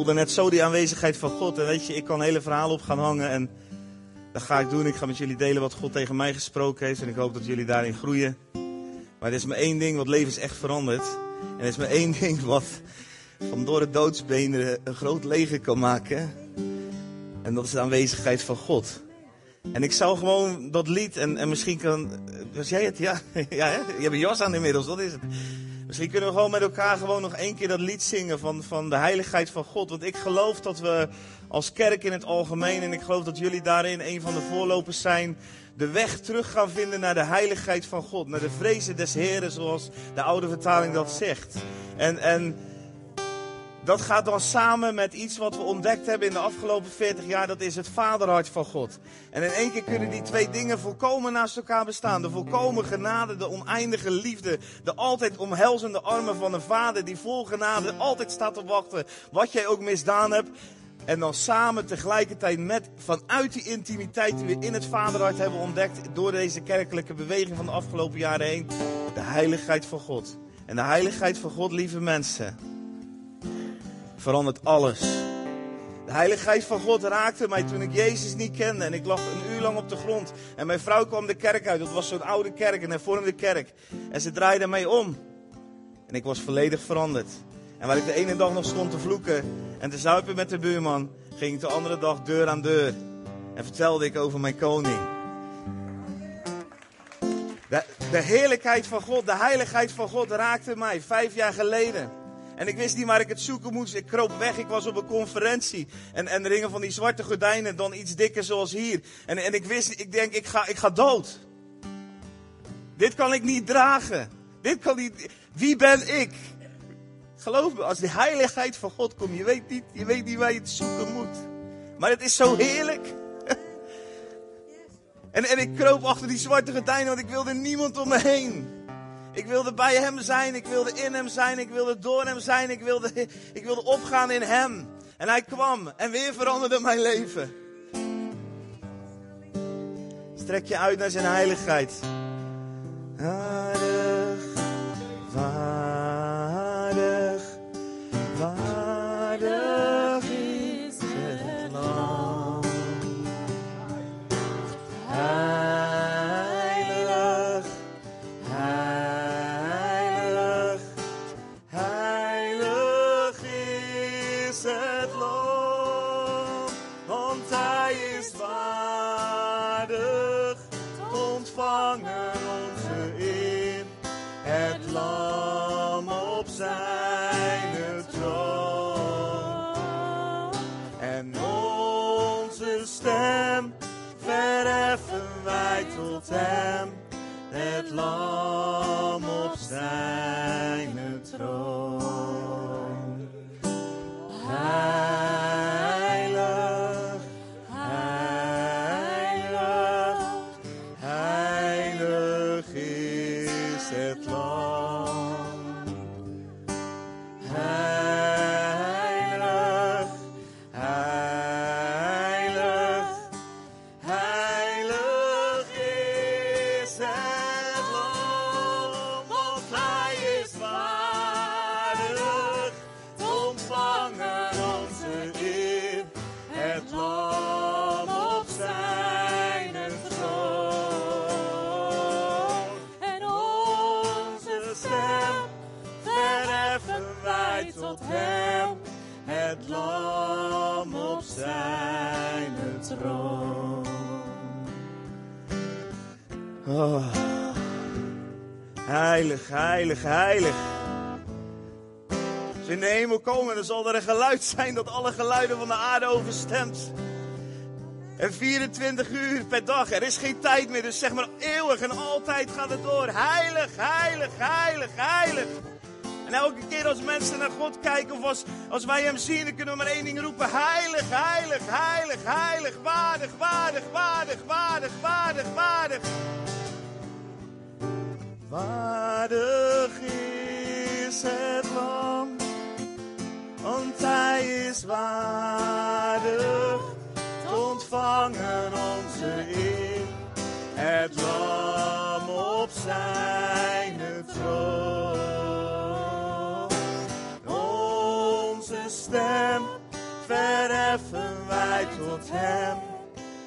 voelde net zo die aanwezigheid van God. En weet je, ik kan hele verhalen op gaan hangen. En dat ga ik doen. Ik ga met jullie delen wat God tegen mij gesproken heeft. En ik hoop dat jullie daarin groeien. Maar er is maar één ding wat leven is echt veranderd. En er is maar één ding wat van door het doodsbenen een groot leger kan maken. En dat is de aanwezigheid van God. En ik zou gewoon dat lied, en, en misschien kan. Was jij het? Ja, ja hè? je hebt een jas aan inmiddels, dat is het. Misschien kunnen we gewoon met elkaar gewoon nog één keer dat lied zingen van, van de heiligheid van God. Want ik geloof dat we als kerk in het algemeen, en ik geloof dat jullie daarin een van de voorlopers zijn, de weg terug gaan vinden naar de heiligheid van God. Naar de vrezen des Heren, zoals de oude vertaling dat zegt. En, en dat gaat dan samen met iets wat we ontdekt hebben in de afgelopen 40 jaar. Dat is het vaderhart van God. En in één keer kunnen die twee dingen volkomen naast elkaar bestaan. De volkomen genade, de oneindige liefde. De altijd omhelzende armen van een vader die vol genade altijd staat te wachten. Wat jij ook misdaan hebt. En dan samen tegelijkertijd met, vanuit die intimiteit die we in het vaderhart hebben ontdekt. Door deze kerkelijke beweging van de afgelopen jaren heen. De heiligheid van God. En de heiligheid van God, lieve mensen verandert alles. De heiligheid van God raakte mij toen ik Jezus niet kende. En ik lag een uur lang op de grond. En mijn vrouw kwam de kerk uit. Dat was zo'n oude kerk, een hervormde kerk. En ze draaide mij om. En ik was volledig veranderd. En waar ik de ene dag nog stond te vloeken en te zuipen met de buurman, ging ik de andere dag deur aan deur. En vertelde ik over mijn koning. De, de heerlijkheid van God, de heiligheid van God raakte mij vijf jaar geleden. En ik wist niet waar ik het zoeken moest. Ik kroop weg. Ik was op een conferentie. En, en er hingen van die zwarte gordijnen. Dan iets dikker zoals hier. En, en ik wist, ik denk, ik ga, ik ga dood. Dit kan ik niet dragen. Dit kan niet. Wie ben ik? Geloof me, als de heiligheid van God komt, je weet niet, je weet niet waar je het zoeken moet. Maar het is zo heerlijk. En, en ik kroop achter die zwarte gordijnen, want ik wilde niemand om me heen. Ik wilde bij hem zijn, ik wilde in hem zijn, ik wilde door hem zijn, ik wilde, ik wilde opgaan in hem. En hij kwam en weer veranderde mijn leven. Strek je uit naar zijn heiligheid. Op lam op zijn troon. Oh. Heilig, heilig, heilig. Als we in de hemel komen, dan zal er een geluid zijn dat alle geluiden van de aarde overstemt. En 24 uur per dag, er is geen tijd meer, dus zeg maar eeuwig en altijd gaat het door. Heilig, heilig, heilig, heilig. En elke keer als mensen naar God kijken of als, wij hem zien, dan kunnen we maar één ding roepen. Heilig, heilig, heilig, heilig, waardig, waardig, waardig, waardig, waardig, waardig. Waardig is het lam, want hij is waardig ontvangen onze eer. Het lam op zijn troon, verheffen wij tot hem.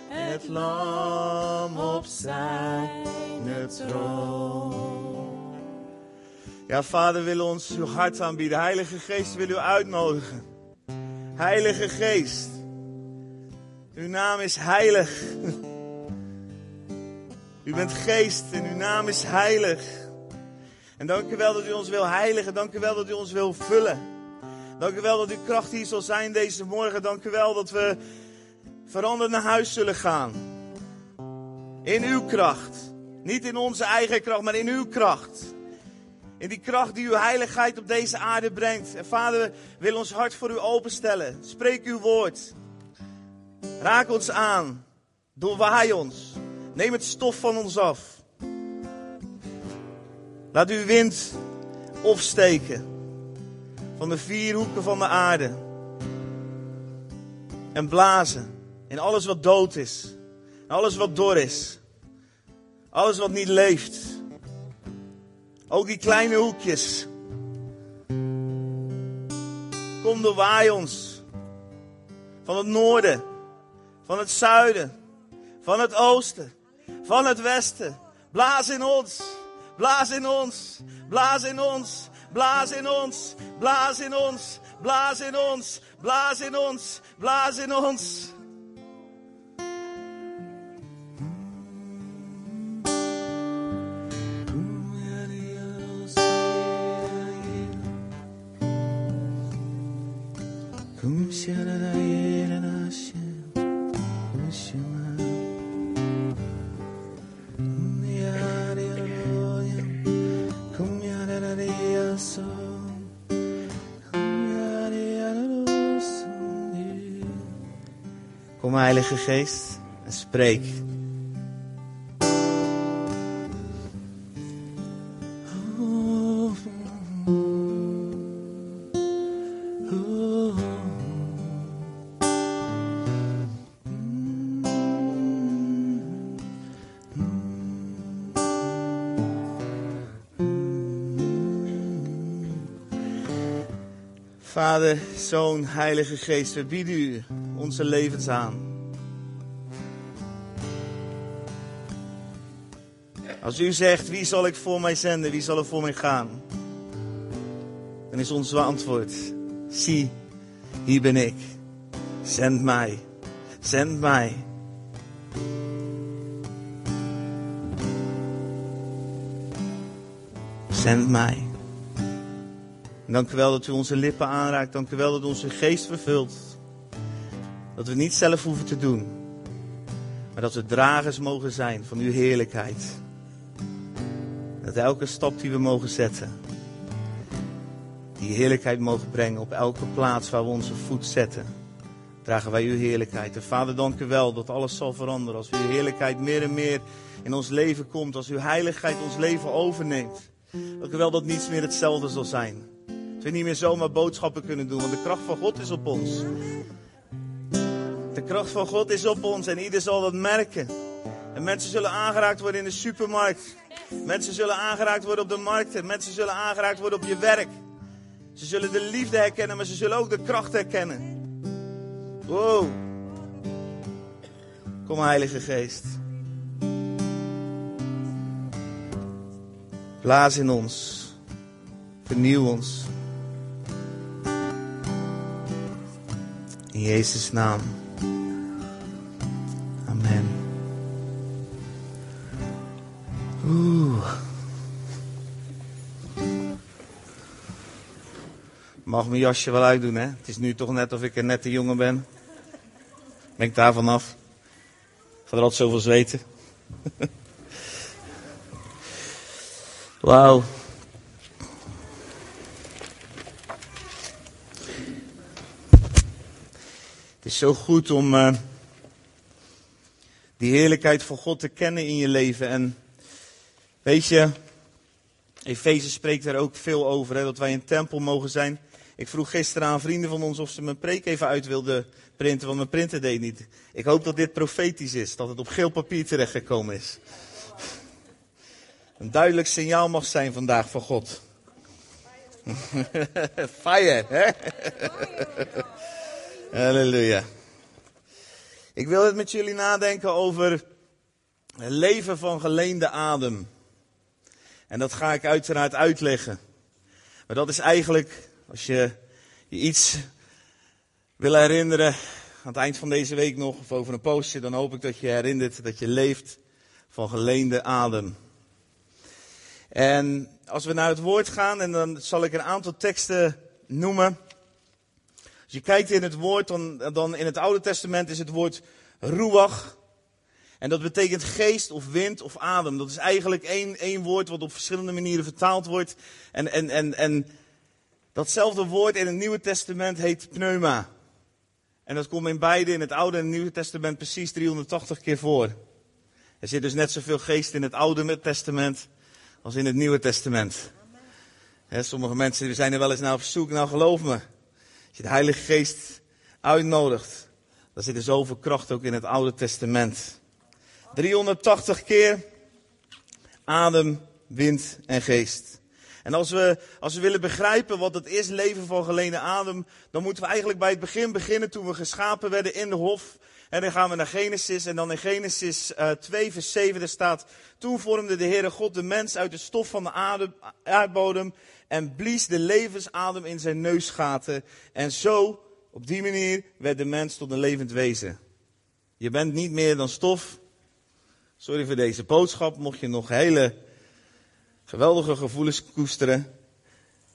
Het lam op zijn troon. Ja, vader, willen ons uw hart aanbieden. Heilige Geest, wil u uitnodigen. Heilige Geest, uw naam is heilig. U bent geest en uw naam is heilig. En dank u wel dat u ons wil heiligen. Dank u wel dat u ons wil vullen. Dank u wel dat uw kracht hier zal zijn deze morgen. Dank u wel dat we veranderd naar huis zullen gaan. In uw kracht. Niet in onze eigen kracht, maar in uw kracht. In die kracht die uw heiligheid op deze aarde brengt. En vader, wil ons hart voor u openstellen. Spreek uw woord. Raak ons aan. Doorwaai ons. Neem het stof van ons af. Laat uw wind opsteken van de vier hoeken van de aarde. En blazen in alles wat dood is. Alles wat dor is. Alles wat niet leeft. Ook die kleine hoekjes. Kom doorwaai ons. Van het noorden. Van het zuiden. Van het oosten. Van het westen. Blaas in ons. Blaas in ons. Blaas in ons. Blaas in ons. Blaas in ons. Blaas in ons. Blaas in ons. Blaas in ons. Heilige Geest, en spreek. Vader, Zoon, Heilige Geest, we bieden u onze levens aan. Als u zegt, wie zal ik voor mij zenden, wie zal er voor mij gaan? Dan is ons antwoord, zie, hier ben ik. Zend mij, zend mij. Zend mij. dank u wel dat u onze lippen aanraakt. Dank u wel dat onze geest vervult. Dat we niet zelf hoeven te doen. Maar dat we dragers mogen zijn van uw heerlijkheid. Elke stap die we mogen zetten. Die heerlijkheid mogen brengen op elke plaats waar we onze voet zetten. Dragen wij uw heerlijkheid. En vader, dank u wel dat alles zal veranderen. Als uw heerlijkheid meer en meer in ons leven komt. Als uw heiligheid ons leven overneemt. Dank u wel dat niets meer hetzelfde zal zijn. Dat we niet meer zomaar boodschappen kunnen doen. Want de kracht van God is op ons. De kracht van God is op ons en ieder zal dat merken. En mensen zullen aangeraakt worden in de supermarkt. Mensen zullen aangeraakt worden op de markten. Mensen zullen aangeraakt worden op je werk. Ze zullen de liefde herkennen, maar ze zullen ook de kracht herkennen. Wow. Kom, Heilige Geest. Blaas in ons. Vernieuw ons. In Jezus' naam. Oeh. Mag mijn jasje wel uitdoen, hè? Het is nu toch net of ik een nette jongen ben. Ben ik daar vanaf? Ga er altijd zoveel zweten. Wauw. Het is zo goed om uh, die heerlijkheid van God te kennen in je leven. En weet je, Efeze spreekt daar ook veel over, hè, dat wij een tempel mogen zijn. Ik vroeg gisteren aan vrienden van ons of ze mijn preek even uit wilden printen, want mijn printer deed niet. Ik hoop dat dit profetisch is, dat het op geel papier terechtgekomen is. Een duidelijk signaal mag zijn vandaag van God. Fire, hè? Halleluja. Ik wil het met jullie nadenken over het leven van geleende adem. En dat ga ik uiteraard uitleggen. Maar dat is eigenlijk, als je je iets wil herinneren, aan het eind van deze week nog, of over een postje, dan hoop ik dat je herinnert dat je leeft van geleende adem. En als we naar het woord gaan, en dan zal ik een aantal teksten noemen. Als je kijkt in het woord, dan, dan in het Oude Testament is het woord ruach. En dat betekent geest of wind of adem. Dat is eigenlijk één, één woord wat op verschillende manieren vertaald wordt. En, en, en, en datzelfde woord in het Nieuwe Testament heet pneuma. En dat komt in beide, in het Oude en Nieuwe Testament, precies 380 keer voor. Er zit dus net zoveel geest in het Oude Testament als in het Nieuwe Testament. sommige mensen zijn er wel eens naar op zoek. Nou, geloof me. Als je de Heilige Geest uitnodigt, dan zit er zoveel kracht ook in het Oude Testament. 380 keer adem, wind en geest. En als we, als we willen begrijpen wat het is, leven van geleende adem, dan moeten we eigenlijk bij het begin beginnen toen we geschapen werden in de hof. En dan gaan we naar Genesis en dan in Genesis uh, eh, 2 vers 7 er staat, toen vormde de Heere God de mens uit de stof van de adem, aardbodem en blies de levensadem in zijn neusgaten. En zo, op die manier, werd de mens tot een levend wezen. Je bent niet meer dan stof. Sorry voor deze boodschap, mocht je nog hele geweldige gevoelens koesteren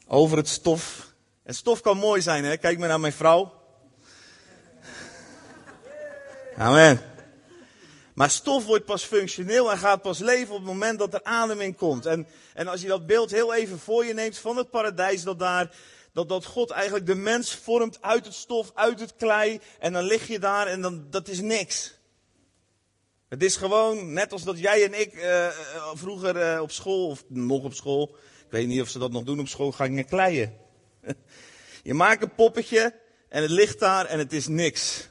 over het stof. En stof kan mooi zijn, hè? Kijk maar naar mijn vrouw. Amen. Maar stof wordt pas functioneel en gaat pas leven op het moment dat er adem in komt. En, en als je dat beeld heel even voor je neemt van het paradijs, dat daar, dat, dat God eigenlijk de mens vormt uit het stof, uit het klei. En dan lig je daar en dan, dat is niks. Het is gewoon net als dat jij en ik uh, vroeger uh, op school, of nog op school, ik weet niet of ze dat nog doen op school, gingen kleien. je maakt een poppetje en het ligt daar en het is niks.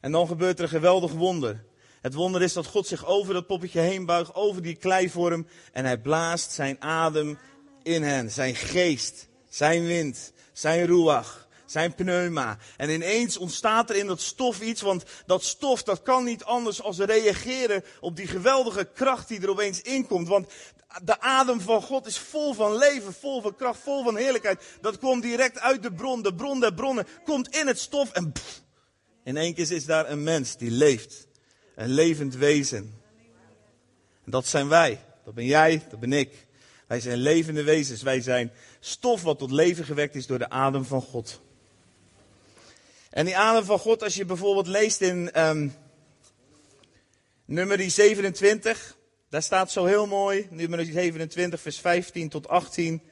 En dan gebeurt er een geweldig wonder. Het wonder is dat God zich over dat poppetje heen buigt, over die kleivorm. En hij blaast zijn adem in hen, zijn geest, zijn wind, zijn ruach, zijn pneuma. En ineens ontstaat er in dat stof iets, want dat stof dat kan niet anders als reageren op die geweldige kracht die er opeens inkomt. Want de adem van God is vol van leven, vol van kracht, vol van heerlijkheid. Dat komt direct uit de bron, de bron der bronnen, komt in het stof en in één keer is daar een mens die leeft. Een levend wezen. En dat zijn wij. Dat ben jij, dat ben ik. Wij zijn levende wezens. Wij zijn stof wat tot leven gewekt is door de adem van God. En die adem van God, als je bijvoorbeeld leest in um, nummer 27, daar staat zo heel mooi, nummer 27, vers 15 tot 18.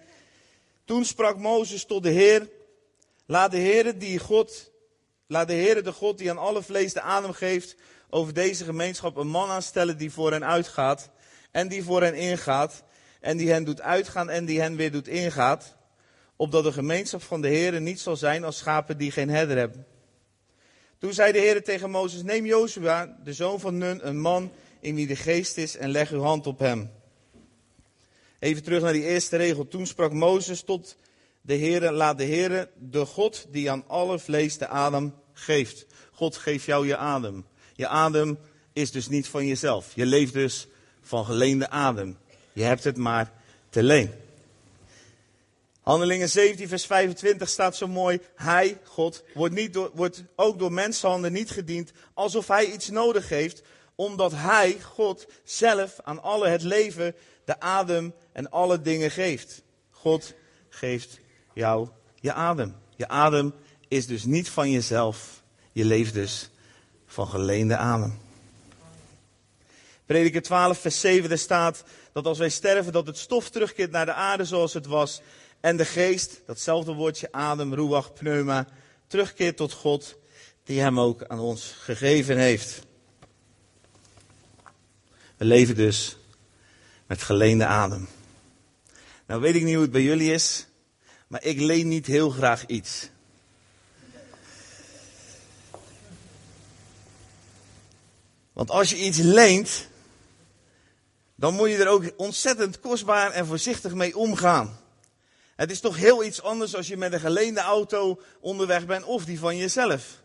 Toen sprak Mozes tot de Heer, laat de Heer die God Laat de Heere de God die aan alle vlees de adem geeft over deze gemeenschap een man aanstellen die voor hen uitgaat en die voor hen ingaat en die hen doet uitgaan en die hen weer doet ingaat, opdat de gemeenschap van de Heere niet zal zijn als schapen die geen herder hebben. Toen zei de Heere tegen Mozes, neem Jozua, de zoon van Nun, een man in wie de geest is en leg uw hand op hem. Even terug naar die eerste regel. Toen sprak Mozes tot de Heere, laat de Heere, de God die aan alle vlees de adem geeft. God geeft jou je adem. Je adem is dus niet van jezelf. Je leeft dus van geleende adem. Je hebt het maar te leen. Handelingen 17, vers 25 staat zo mooi. Hij, God, wordt, niet door, wordt ook door mensenhanden niet gediend alsof hij iets nodig heeft, omdat hij, God, zelf aan alle het leven, de adem en alle dingen geeft. God geeft jou je adem. Je adem is dus niet van jezelf. Je leeft dus van geleende adem. Prediker 12, vers 7, daar staat dat als wij sterven, dat het stof terugkeert naar de aarde zoals het was. En de geest, datzelfde woordje adem, ruach, pneuma, terugkeert tot God, die hem ook aan ons gegeven heeft. We leven dus met geleende adem. Nou weet ik niet hoe het bij jullie is, maar ik leen niet heel graag iets. Want als je iets leent, dan moet je er ook ontzettend kostbaar en voorzichtig mee omgaan. Het is toch heel iets anders als je met een geleende auto onderweg bent of die van jezelf.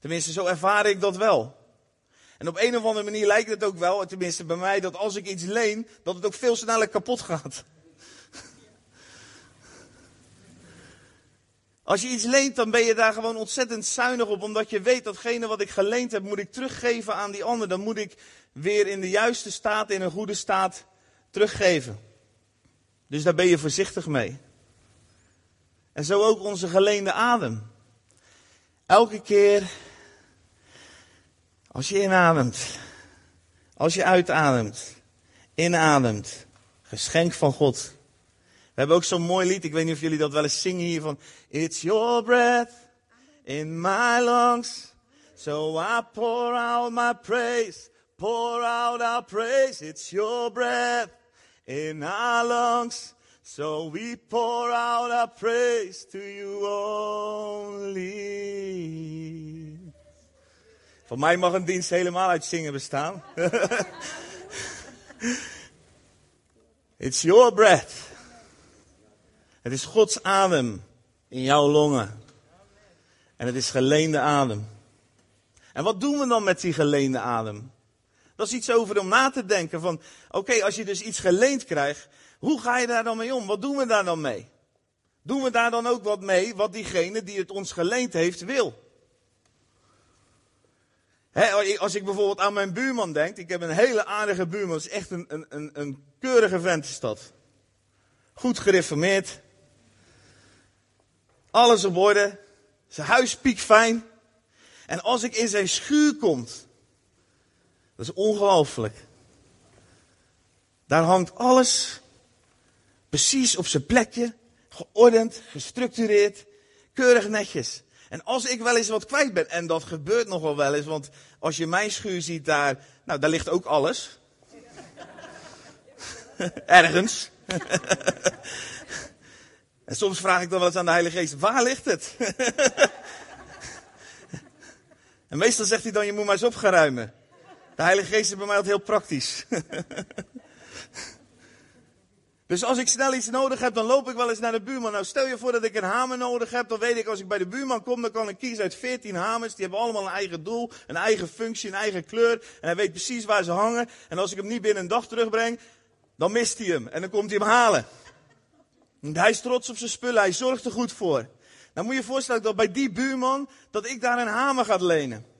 Tenminste, zo ervaar ik dat wel. En op een of andere manier lijkt het ook wel, tenminste bij mij, dat als ik iets leen, dat het ook veel sneller kapot gaat. Als je iets leent, dan ben je daar gewoon ontzettend zuinig op, omdat je weet datgene wat ik geleend heb, moet ik teruggeven aan die ander. Dan moet ik weer in de juiste staat, in een goede staat, teruggeven. Dus daar ben je voorzichtig mee. En zo ook onze geleende adem. Elke keer als je inademt, als je uitademt, inademt, geschenk van God. We hebben ook zo'n mooi lied, ik weet niet of jullie dat wel eens zingen hier van It's your breath in my lungs, so I pour out my praise, pour out our praise. It's your breath in our lungs, so we pour out our praise to you only. Voor mij mag een dienst helemaal uit zingen bestaan. It's your breath. Het is Gods adem in jouw longen. En het is geleende adem. En wat doen we dan met die geleende adem? Dat is iets over om na te denken van, oké, als je dus iets geleend krijgt, hoe ga je daar dan mee om? Wat doen we daar dan mee? Doen we daar dan ook wat mee wat diegene die het ons geleend heeft wil? als ik bijvoorbeeld aan mijn buurman denk, ik heb een hele aardige buurman, is echt een, een, een, keurige vent. Goed gereformeerd. Alles op orde. Zijn huis piekfijn. En als ik in zijn schuur kom, dat is ongelooflijk. Daar hangt alles precies op zijn plekje, geordend, gestructureerd, keurig netjes. En als ik wel eens wat kwijt ben, en dat gebeurt nogal wel eens, want als je mijn schuur ziet daar, nou daar ligt ook alles. Ergens. en soms vraag ik dan wel eens aan de Heilige Geest, waar ligt het? en meestal zegt hij dan, je moet maar eens op gaan ruimen. De Heilige Geest is bij mij altijd heel praktisch. Dus als ik snel iets nodig heb, dan loop ik wel eens naar de buurman. Nou, stel je voor dat ik een hamer nodig heb, dan weet ik als ik bij de buurman kom, dan kan ik kiezen uit 14 hamers. Die hebben allemaal een eigen doel, een eigen functie, een eigen kleur. En hij weet precies waar ze hangen. En als ik hem niet binnen een dag terugbreng, dan mist hij hem. En dan komt hij hem halen. En hij is trots op zijn spullen, hij zorgt er goed voor. Dan moet je je voorstellen dat bij die buurman, dat ik daar een hamer ga lenen.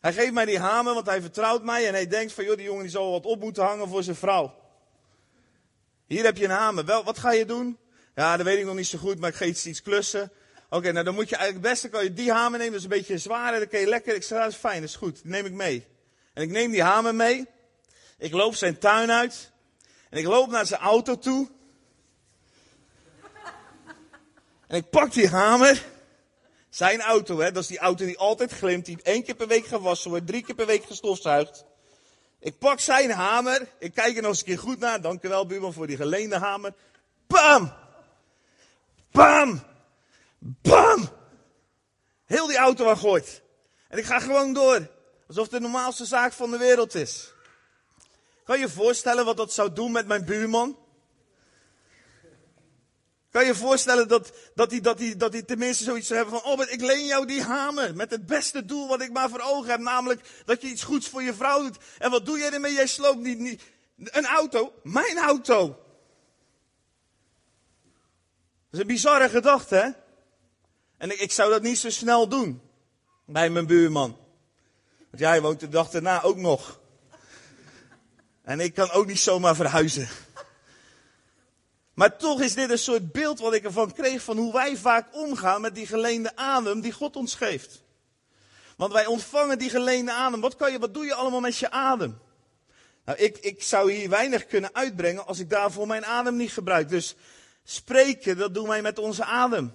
Hij geeft mij die hamer, want hij vertrouwt mij en hij denkt van, joh, die jongen die zal wat op moeten hangen voor zijn vrouw. Hier heb je een hamer. Wel, wat ga je doen? Ja, dat weet ik nog niet zo goed, maar ik ga iets, iets klussen. Oké, nou dan moet je eigenlijk het beste kan je die hamer nemen. Dat is een beetje zwaar, dan kun je lekker. Ik zeg, dat is fijn, dat is goed. Neem ik mee. En ik neem die hamer mee. Ik loop zijn tuin uit. En ik loop naar zijn auto toe. En ik pak die hamer. Zijn auto, hè, dat is die auto die altijd glimt, die één keer per week gewassen wordt, drie keer per week gestofzuigd. Ik pak zijn hamer. Ik kijk er nog eens een keer goed naar. Dank u wel, buurman, voor die geleende hamer. Bam! Bam! Bam! Heel die auto aan gooit. En ik ga gewoon door. Alsof het de normaalste zaak van de wereld is. Kan je je voorstellen wat dat zou doen met mijn buurman? Kan je je voorstellen dat, dat, hij, dat, dat tenminste zoiets zou hebben van, oh, ik leen jou die hamer met het beste doel wat ik maar voor ogen heb, namelijk dat je iets goeds voor je vrouw doet. En wat doe jij ermee? Jij sloopt niet, niet een auto, mijn auto. Dat is een bizarre gedachte, hè? En ik, ik zou dat niet zo snel doen bij mijn buurman. Want jij woont de dag daarna ook nog. En ik kan ook niet zomaar verhuizen. Maar toch is dit een soort beeld wat ik ervan kreeg van hoe wij vaak omgaan met die geleende adem die God ons geeft. Want wij ontvangen die geleende adem. Wat, kan je, wat doe je allemaal met je adem? Nou, ik, ik zou hier weinig kunnen uitbrengen als ik daarvoor mijn adem niet gebruik. Dus spreken, dat doen wij met onze adem.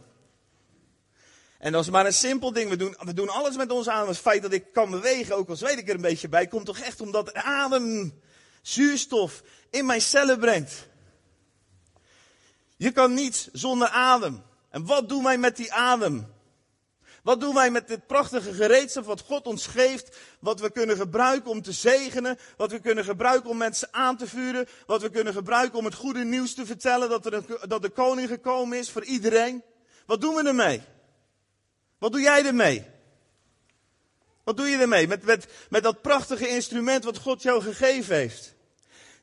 En dat is maar een simpel ding. We doen, we doen alles met onze adem. Het feit dat ik kan bewegen, ook al weet ik er een beetje bij, komt toch echt omdat adem zuurstof in mijn cellen brengt. Je kan niets zonder adem. En wat doen wij met die adem? Wat doen wij met dit prachtige gereedschap wat God ons geeft, wat we kunnen gebruiken om te zegenen, wat we kunnen gebruiken om mensen aan te vuren, wat we kunnen gebruiken om het goede nieuws te vertellen dat, er dat de koning gekomen is voor iedereen? Wat doen we ermee? Wat doe jij ermee? Wat doe je ermee? Met, met, met dat prachtige instrument wat God jou gegeven heeft.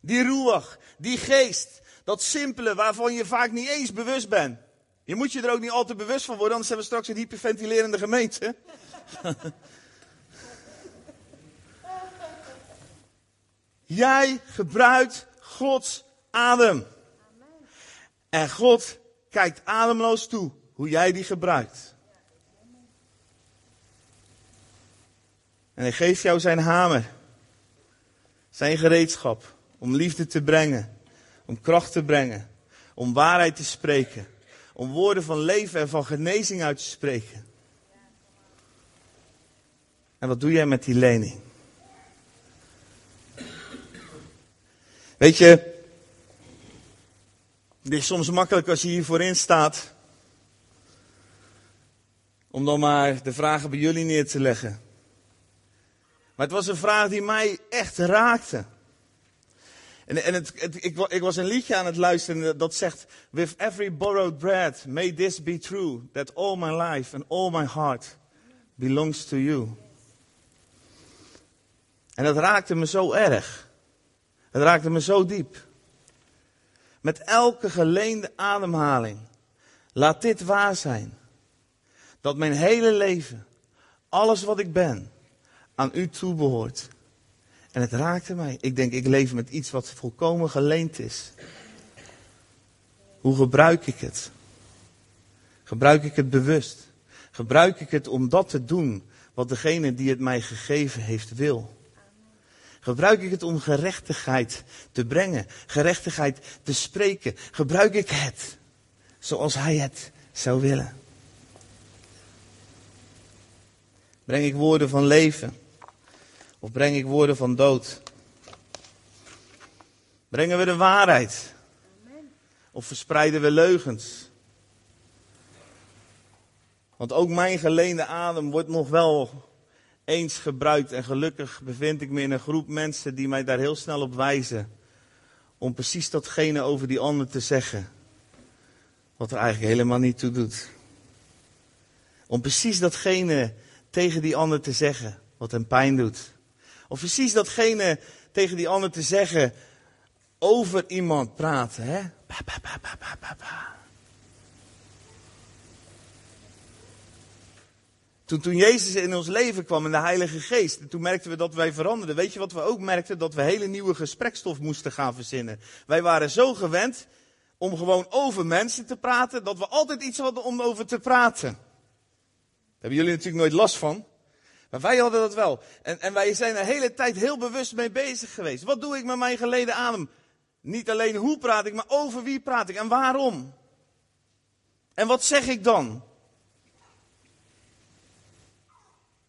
Die ruach, die geest, dat simpele waarvan je vaak niet eens bewust bent. Je moet je er ook niet altijd bewust van worden, anders hebben we straks een hyperventilerende gemeente. Jij gebruikt Gods adem. En God kijkt ademloos toe hoe jij die gebruikt. En hij geeft jou zijn hamer, zijn gereedschap om liefde te brengen, om kracht te brengen, om waarheid te spreken, om woorden van leven en van genezing uit te spreken. En wat doe jij met die lening? Weet je, het is soms makkelijk als je hier voorin staat, om dan maar de vragen bij jullie neer te leggen. Maar het was een vraag die mij echt raakte. En, en het, ik, ik, was een liedje aan het luisteren dat zegt: With every borrowed bread, may this be true, that all my life and all my heart belongs to you. En dat raakte me zo erg. Het raakte me zo diep. Met elke geleende ademhaling. Laat dit waar zijn. Dat mijn hele leven, alles wat ik ben, aan u toebehoort. En het raakte mij. Ik denk, ik leef met iets wat volkomen geleend is. Hoe gebruik ik het? Gebruik ik het bewust? Gebruik ik het om dat te doen wat degene die het mij gegeven heeft wil? Gebruik ik het om gerechtigheid te brengen, gerechtigheid te spreken? Gebruik ik het zoals Hij het zou willen? Breng ik woorden van leven? Of breng ik woorden van dood? Brengen we de waarheid? Of verspreiden we leugens? Want ook mijn geleende adem wordt nog wel eens gebruikt. En gelukkig bevind ik me in een groep mensen die mij daar heel snel op wijzen. Om precies datgene over die ander te zeggen. Wat er eigenlijk helemaal niet toe doet. Om precies datgene tegen die ander te zeggen wat hem pijn doet. Of precies datgene tegen die ander te zeggen over iemand praten. Hè? Pa, pa, pa, toen, toen Jezus in ons leven kwam en de Heilige Geest, toen merkten we dat wij veranderden. Weet je wat we ook merkten? Dat we hele nieuwe gesprekstof moesten gaan verzinnen. Wij waren zo gewend om gewoon over mensen te praten, dat we altijd iets hadden om over te praten. Daar hebben jullie natuurlijk nooit last van. Maar wij hadden dat wel. En, en wij zijn de hele tijd heel bewust mee bezig geweest. Wat doe ik met mijn geleden adem? Niet alleen hoe praat ik, maar over wie praat ik en waarom? En wat zeg ik dan?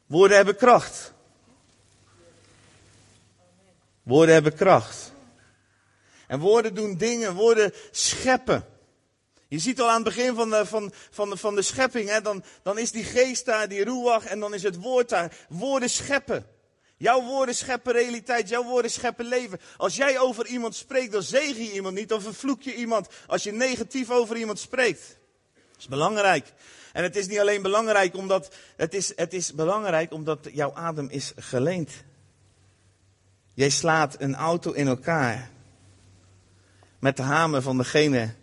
Woorden hebben kracht. Woorden hebben kracht. En woorden doen dingen, woorden scheppen. Je ziet al aan het begin van de, van, van de, van de schepping, hè, dan, dan is die geest daar, die ruach, en dan is het woord daar. Woorden scheppen. Jouw woorden scheppen realiteit, jouw woorden scheppen leven. Als jij over iemand spreekt, dan zegen je iemand niet, dan vervloek je iemand. Als je negatief over iemand spreekt. Dat is belangrijk. En het is niet alleen belangrijk omdat, het is, het is belangrijk omdat jouw adem is geleend. Jij slaat een auto in elkaar. Met de hamer van degene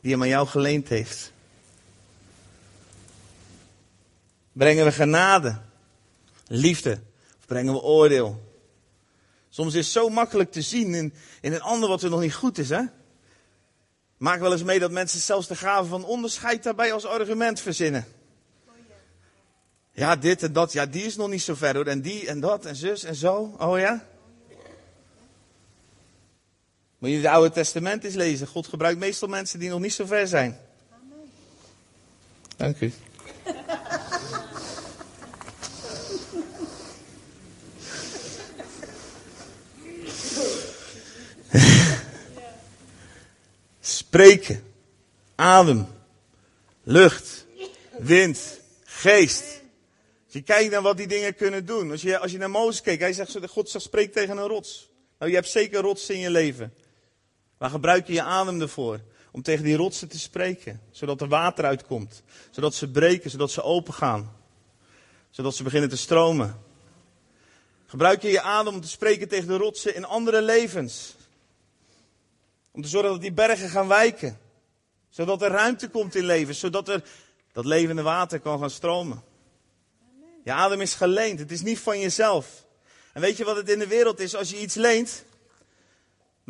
die hem aan jou geleend heeft. Brengen we genade, liefde, of brengen we oordeel? Soms is het zo makkelijk te zien in, in een ander wat er nog niet goed is, hè? Maak wel eens mee dat mensen zelfs de gave van onderscheid daarbij als argument verzinnen. Ja, dit en dat, ja, die is nog niet zo ver hoor. En die en dat en zus en zo. Oh ja? Moet je het Oude Testament eens lezen. God gebruikt meestal mensen die nog niet zo ver zijn. Dank u. Spreken, adem, lucht, wind, geest, Als je kijkt naar wat die dingen kunnen doen. Als je, als je naar Mozes keek, hij zegt, God zegt, spreek tegen een rots. Nou, je hebt zeker rotsen in je leven. Maar gebruik je je adem ervoor om tegen die rotsen te spreken. Zodat er water uitkomt. Zodat ze breken, zodat ze open gaan. Zodat ze beginnen te stromen. Gebruik je je adem om te spreken tegen de rotsen in andere levens. Om te zorgen dat die bergen gaan wijken. Zodat er ruimte komt in leven. Zodat er dat levende water kan gaan stromen. Je adem is geleend. Het is niet van jezelf. En weet je wat het in de wereld is? Als je iets leent,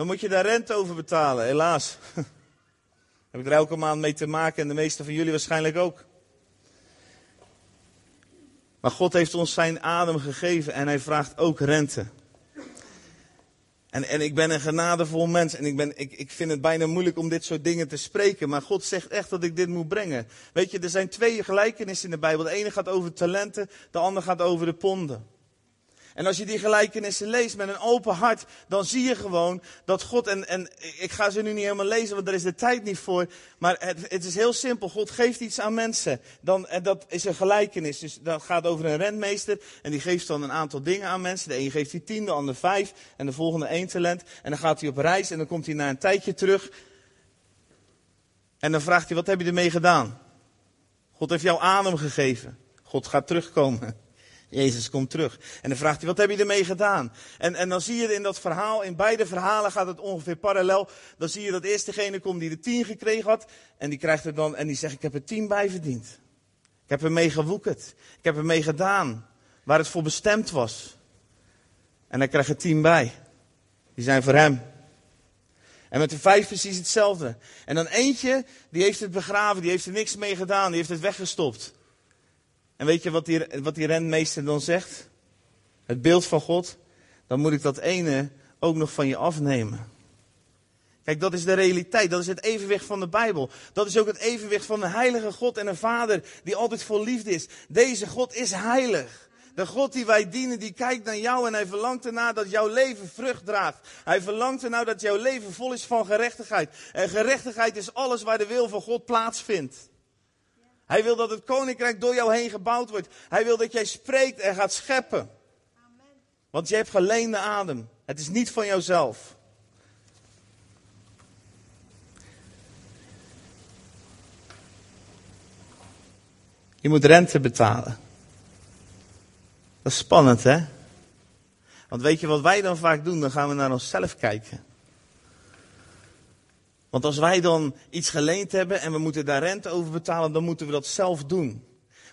dan moet je daar rente over betalen. Helaas. Heb ik er elke maand mee te maken en de meeste van jullie waarschijnlijk ook. Maar God heeft ons zijn adem gegeven en hij vraagt ook rente. En, en ik ben een genadevol mens en ik, ben, ik, ik vind het bijna moeilijk om dit soort dingen te spreken. Maar God zegt echt dat ik dit moet brengen. Weet je, er zijn twee gelijkenissen in de Bijbel. De ene gaat over talenten, de andere gaat over de ponden. En als je die gelijkenissen leest met een open hart, dan zie je gewoon dat God, en, en ik ga ze nu niet helemaal lezen, want daar is de tijd niet voor. Maar het, het is heel simpel. God geeft iets aan mensen. Dan, en dat is een gelijkenis. Dus dat gaat over een rentmeester. En die geeft dan een aantal dingen aan mensen. De een geeft hij tien, de ander vijf. En de volgende één talent. En dan gaat hij op reis en dan komt hij na een tijdje terug. En dan vraagt hij, wat heb je ermee gedaan? God heeft jou adem gegeven. God gaat terugkomen. Jezus komt terug. En dan vraagt hij, wat heb je ermee gedaan? En, en dan zie je in dat verhaal, in beide verhalen gaat het ongeveer parallel. Dan zie je dat eerst degene komt die de tien gekregen had. En die krijgt er dan, en die zegt, ik heb er tien bij verdiend. Ik heb ermee gewoekerd. Ik heb ermee gedaan. Waar het voor bestemd was. En hij krijgt er tien bij. Die zijn voor hem. En met de vijf precies hetzelfde. En dan eentje, die heeft het begraven, die heeft er niks mee gedaan, die heeft het weggestopt. En weet je wat die, wat die renmeester dan zegt? Het beeld van God. Dan moet ik dat ene ook nog van je afnemen. Kijk, dat is de realiteit. Dat is het evenwicht van de Bijbel. Dat is ook het evenwicht van een heilige God en een vader die altijd vol liefde is. Deze God is heilig. De God die wij dienen, die kijkt naar jou en hij verlangt ernaar dat jouw leven vrucht draagt. Hij verlangt ernaar dat jouw leven vol is van gerechtigheid. En gerechtigheid is alles waar de wil van God plaatsvindt. Hij wil dat het koninkrijk door jou heen gebouwd wordt. Hij wil dat jij spreekt en gaat scheppen. Want je hebt geleende adem. Het is niet van jouzelf. Je moet rente betalen. Dat is spannend, hè? Want weet je wat wij dan vaak doen? Dan gaan we naar onszelf kijken. Want als wij dan iets geleend hebben en we moeten daar rente over betalen, dan moeten we dat zelf doen.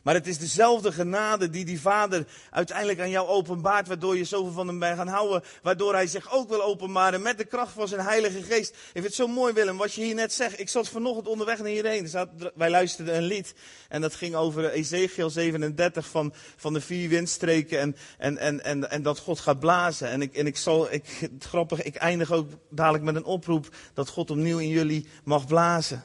Maar het is dezelfde genade die die vader uiteindelijk aan jou openbaart, waardoor je zoveel van hem bent gaan houden, waardoor hij zich ook wil openbaren met de kracht van zijn heilige geest. Ik vind het zo mooi Willem, wat je hier net zegt. Ik zat vanochtend onderweg naar hierheen, wij luisterden een lied en dat ging over Ezekiel 37 van, van de vier windstreken en, en, en, en, en dat God gaat blazen. En ik, en ik zal, ik, grappig, ik eindig ook dadelijk met een oproep dat God opnieuw in jullie mag blazen.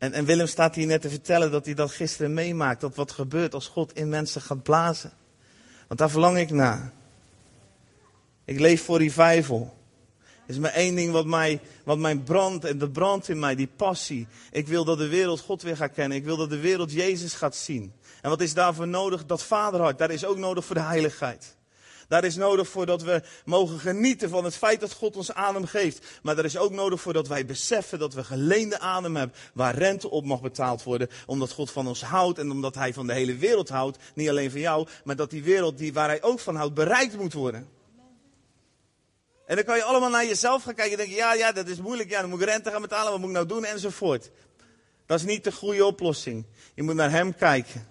En, en Willem staat hier net te vertellen dat hij dat gisteren meemaakt. Dat wat gebeurt als God in mensen gaat blazen. Want daar verlang ik naar. Ik leef voor revival. Is maar één ding wat mij, wat mij brandt. En dat brandt in mij, die passie. Ik wil dat de wereld God weer gaat kennen. Ik wil dat de wereld Jezus gaat zien. En wat is daarvoor nodig? Dat vaderhart. Daar is ook nodig voor de heiligheid. Daar is nodig voor dat we mogen genieten van het feit dat God ons adem geeft. Maar daar is ook nodig voor dat wij beseffen dat we geleende adem hebben. Waar rente op mag betaald worden. Omdat God van ons houdt en omdat Hij van de hele wereld houdt. Niet alleen van jou, maar dat die wereld die, waar Hij ook van houdt bereikt moet worden. En dan kan je allemaal naar jezelf gaan kijken en denken, ja, ja, dat is moeilijk. Ja, dan moet ik rente gaan betalen, wat moet ik nou doen enzovoort. Dat is niet de goede oplossing. Je moet naar Hem kijken.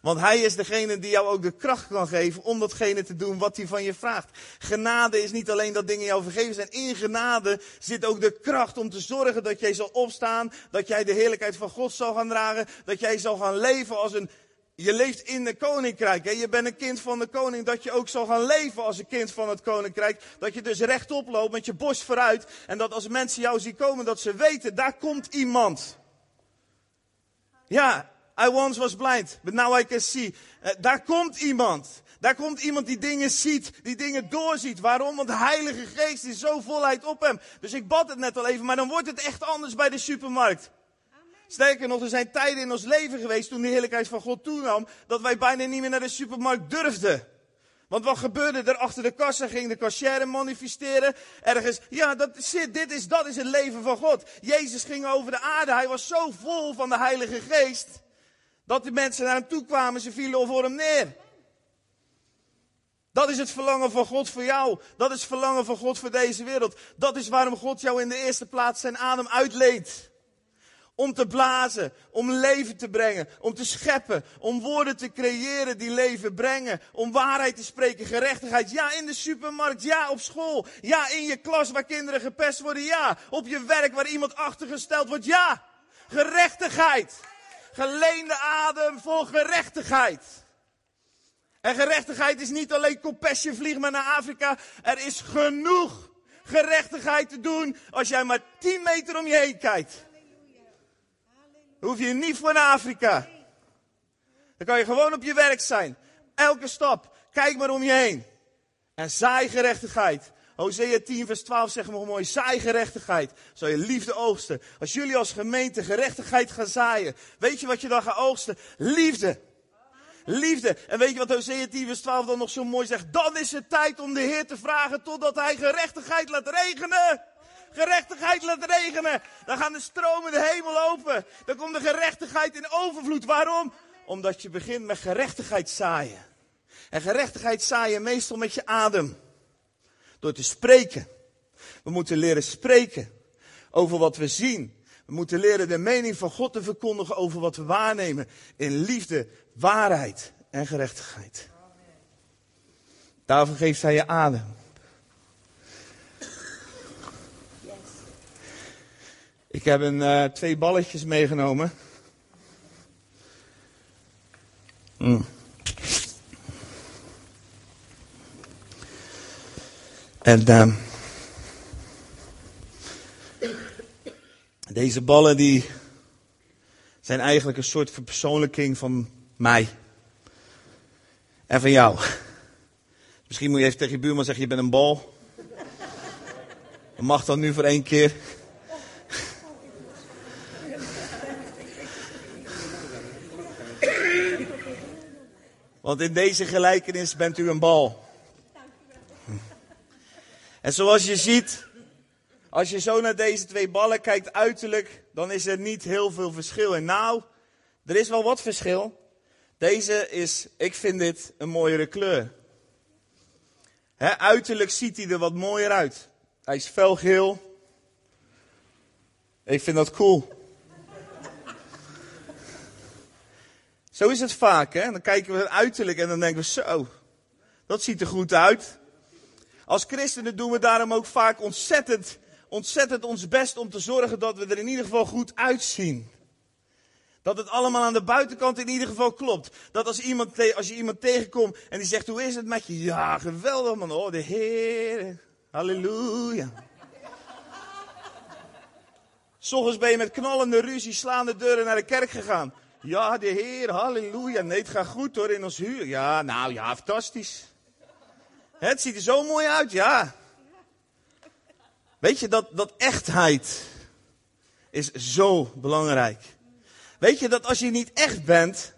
Want hij is degene die jou ook de kracht kan geven om datgene te doen wat hij van je vraagt. Genade is niet alleen dat dingen jou vergeven zijn. In genade zit ook de kracht om te zorgen dat jij zal opstaan. Dat jij de heerlijkheid van God zal gaan dragen. Dat jij zal gaan leven als een... Je leeft in de koninkrijk. Hè? Je bent een kind van de koning. Dat je ook zal gaan leven als een kind van het koninkrijk. Dat je dus rechtop loopt met je borst vooruit. En dat als mensen jou zien komen, dat ze weten, daar komt iemand. Ja, I once was blind, but now I can see. Uh, daar komt iemand. Daar komt iemand die dingen ziet, die dingen doorziet. Waarom? Want de Heilige Geest is zo volheid op hem. Dus ik bad het net al even, maar dan wordt het echt anders bij de supermarkt. Sterker nog, er zijn tijden in ons leven geweest toen de heerlijkheid van God toenam, dat wij bijna niet meer naar de supermarkt durfden. Want wat gebeurde er achter de kassa? Ging de cashier manifesteren. Ergens, ja, dat is, dit is, dat is het leven van God. Jezus ging over de aarde. Hij was zo vol van de Heilige Geest. Dat de mensen naar hem toe kwamen. Ze vielen voor hem neer. Dat is het verlangen van God voor jou. Dat is het verlangen van God voor deze wereld. Dat is waarom God jou in de eerste plaats zijn adem uitleent. Om te blazen, om leven te brengen, om te scheppen, om woorden te creëren die leven brengen, om waarheid te spreken, gerechtigheid. Ja, in de supermarkt, ja, op school, ja, in je klas waar kinderen gepest worden, ja, op je werk waar iemand achtergesteld wordt, ja, gerechtigheid. Geleende adem voor gerechtigheid. En gerechtigheid is niet alleen compassion vlieg maar naar Afrika. Er is genoeg gerechtigheid te doen als jij maar 10 meter om je heen kijkt. hoef je niet voor naar Afrika. Dan kan je gewoon op je werk zijn. Elke stap. Kijk maar om je heen. En zaai gerechtigheid. Hosea 10 vers 12 zegt we mooi. Zaai gerechtigheid. Zal je liefde oogsten. Als jullie als gemeente gerechtigheid gaan zaaien. Weet je wat je dan gaat oogsten? Liefde liefde. En weet je wat Hosea 10 vers 12 dan nog zo mooi zegt? Dan is het tijd om de Heer te vragen totdat Hij gerechtigheid laat regenen. Gerechtigheid laat regenen. Dan gaan de stromen de hemel open. Dan komt de gerechtigheid in overvloed. Waarom? Omdat je begint met gerechtigheid zaaien. En gerechtigheid zaaien meestal met je adem. Door te spreken. We moeten leren spreken over wat we zien. We moeten leren de mening van God te verkondigen over wat we waarnemen. In liefde, waarheid en gerechtigheid. Daarvoor geeft hij je adem. Ik heb een, uh, twee balletjes meegenomen. Mm. En uh, deze ballen die zijn eigenlijk een soort verpersoonlijking van mij. En van jou. Misschien moet je even tegen je buurman zeggen, je bent een bal. Dat mag dan nu voor één keer. Want in deze gelijkenis bent u een bal. En zoals je ziet, als je zo naar deze twee ballen kijkt uiterlijk, dan is er niet heel veel verschil. En nou, er is wel wat verschil. Deze is, ik vind dit een mooiere kleur. uiterlijk ziet hij er wat mooier uit. Hij is felgeel. Ik vind dat cool. Zo is het vaak, hè? Dan kijken we uiterlijk en dan denken we zo, dat ziet er goed uit. Als christenen doen we daarom ook vaak ontzettend, ontzettend ons best om te zorgen dat we er in ieder geval goed uitzien. Dat het allemaal aan de buitenkant in ieder geval klopt. Dat als, iemand, als je iemand tegenkomt en die zegt, hoe is het met je? Ja, geweldig man. Oh, de Heer. Halleluja. Soms ben je met knallende ruzie, slaande deuren naar de kerk gegaan. Ja, de Heer, halleluja. Nee, het gaat goed hoor in ons huur. Ja, nou ja, fantastisch. Het ziet er zo mooi uit, ja. Weet je, dat, dat echtheid is zo belangrijk. Weet je dat als je niet echt bent,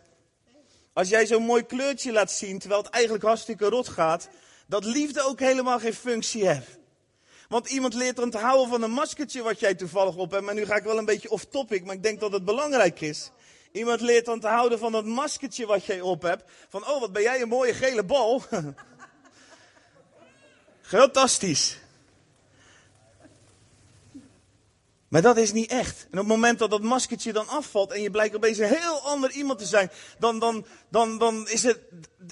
als jij zo'n mooi kleurtje laat zien, terwijl het eigenlijk hartstikke rot gaat, dat liefde ook helemaal geen functie heeft. Want iemand leert dan te houden van een maskertje wat jij toevallig op hebt. Maar nu ga ik wel een beetje off topic, maar ik denk dat het belangrijk is. Iemand leert dan te houden van dat maskertje wat jij op hebt. Van, oh, wat ben jij een mooie gele bal. Fantastisch. Maar dat is niet echt. En op het moment dat dat maskertje dan afvalt en je blijkt opeens een heel ander iemand te zijn, dan, dan, dan, dan is het,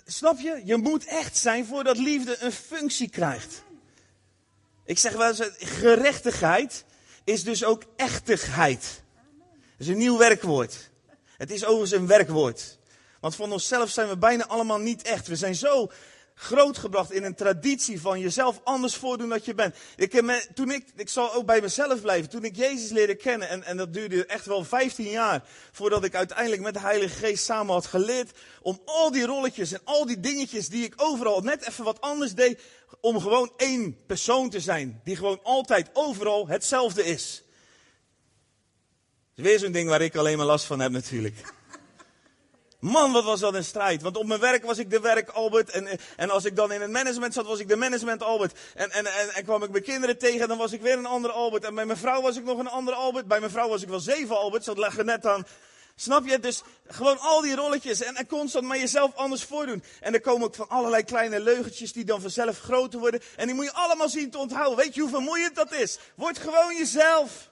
snap je? Je moet echt zijn voordat liefde een functie krijgt. Ik zeg wel eens, gerechtigheid is dus ook echtigheid. Dat is een nieuw werkwoord. Het is overigens een werkwoord. Want van onszelf zijn we bijna allemaal niet echt. We zijn zo grootgebracht in een traditie van jezelf anders voordoen dan je bent. Ik, toen ik, ik zal ook bij mezelf blijven, toen ik Jezus leerde kennen, en, en dat duurde echt wel 15 jaar, voordat ik uiteindelijk met de Heilige Geest samen had geleerd, om al die rolletjes en al die dingetjes die ik overal net even wat anders deed, om gewoon één persoon te zijn, die gewoon altijd overal hetzelfde is weer zo'n ding waar ik alleen maar last van heb natuurlijk. Man, wat was dat een strijd. Want op mijn werk was ik de werk Albert. En, en als ik dan in het management zat, was ik de management Albert. En, en, en, en kwam ik mijn kinderen tegen, dan was ik weer een andere Albert. En bij mijn vrouw was ik nog een andere Albert. Bij mijn vrouw was ik wel zeven Alberts. Dat leggen net aan. Snap je? Dus gewoon al die rolletjes. En, en constant maar jezelf anders voordoen. En er komen ook van allerlei kleine leugentjes die dan vanzelf groter worden. En die moet je allemaal zien te onthouden. Weet je hoe vermoeiend dat is? Word gewoon jezelf.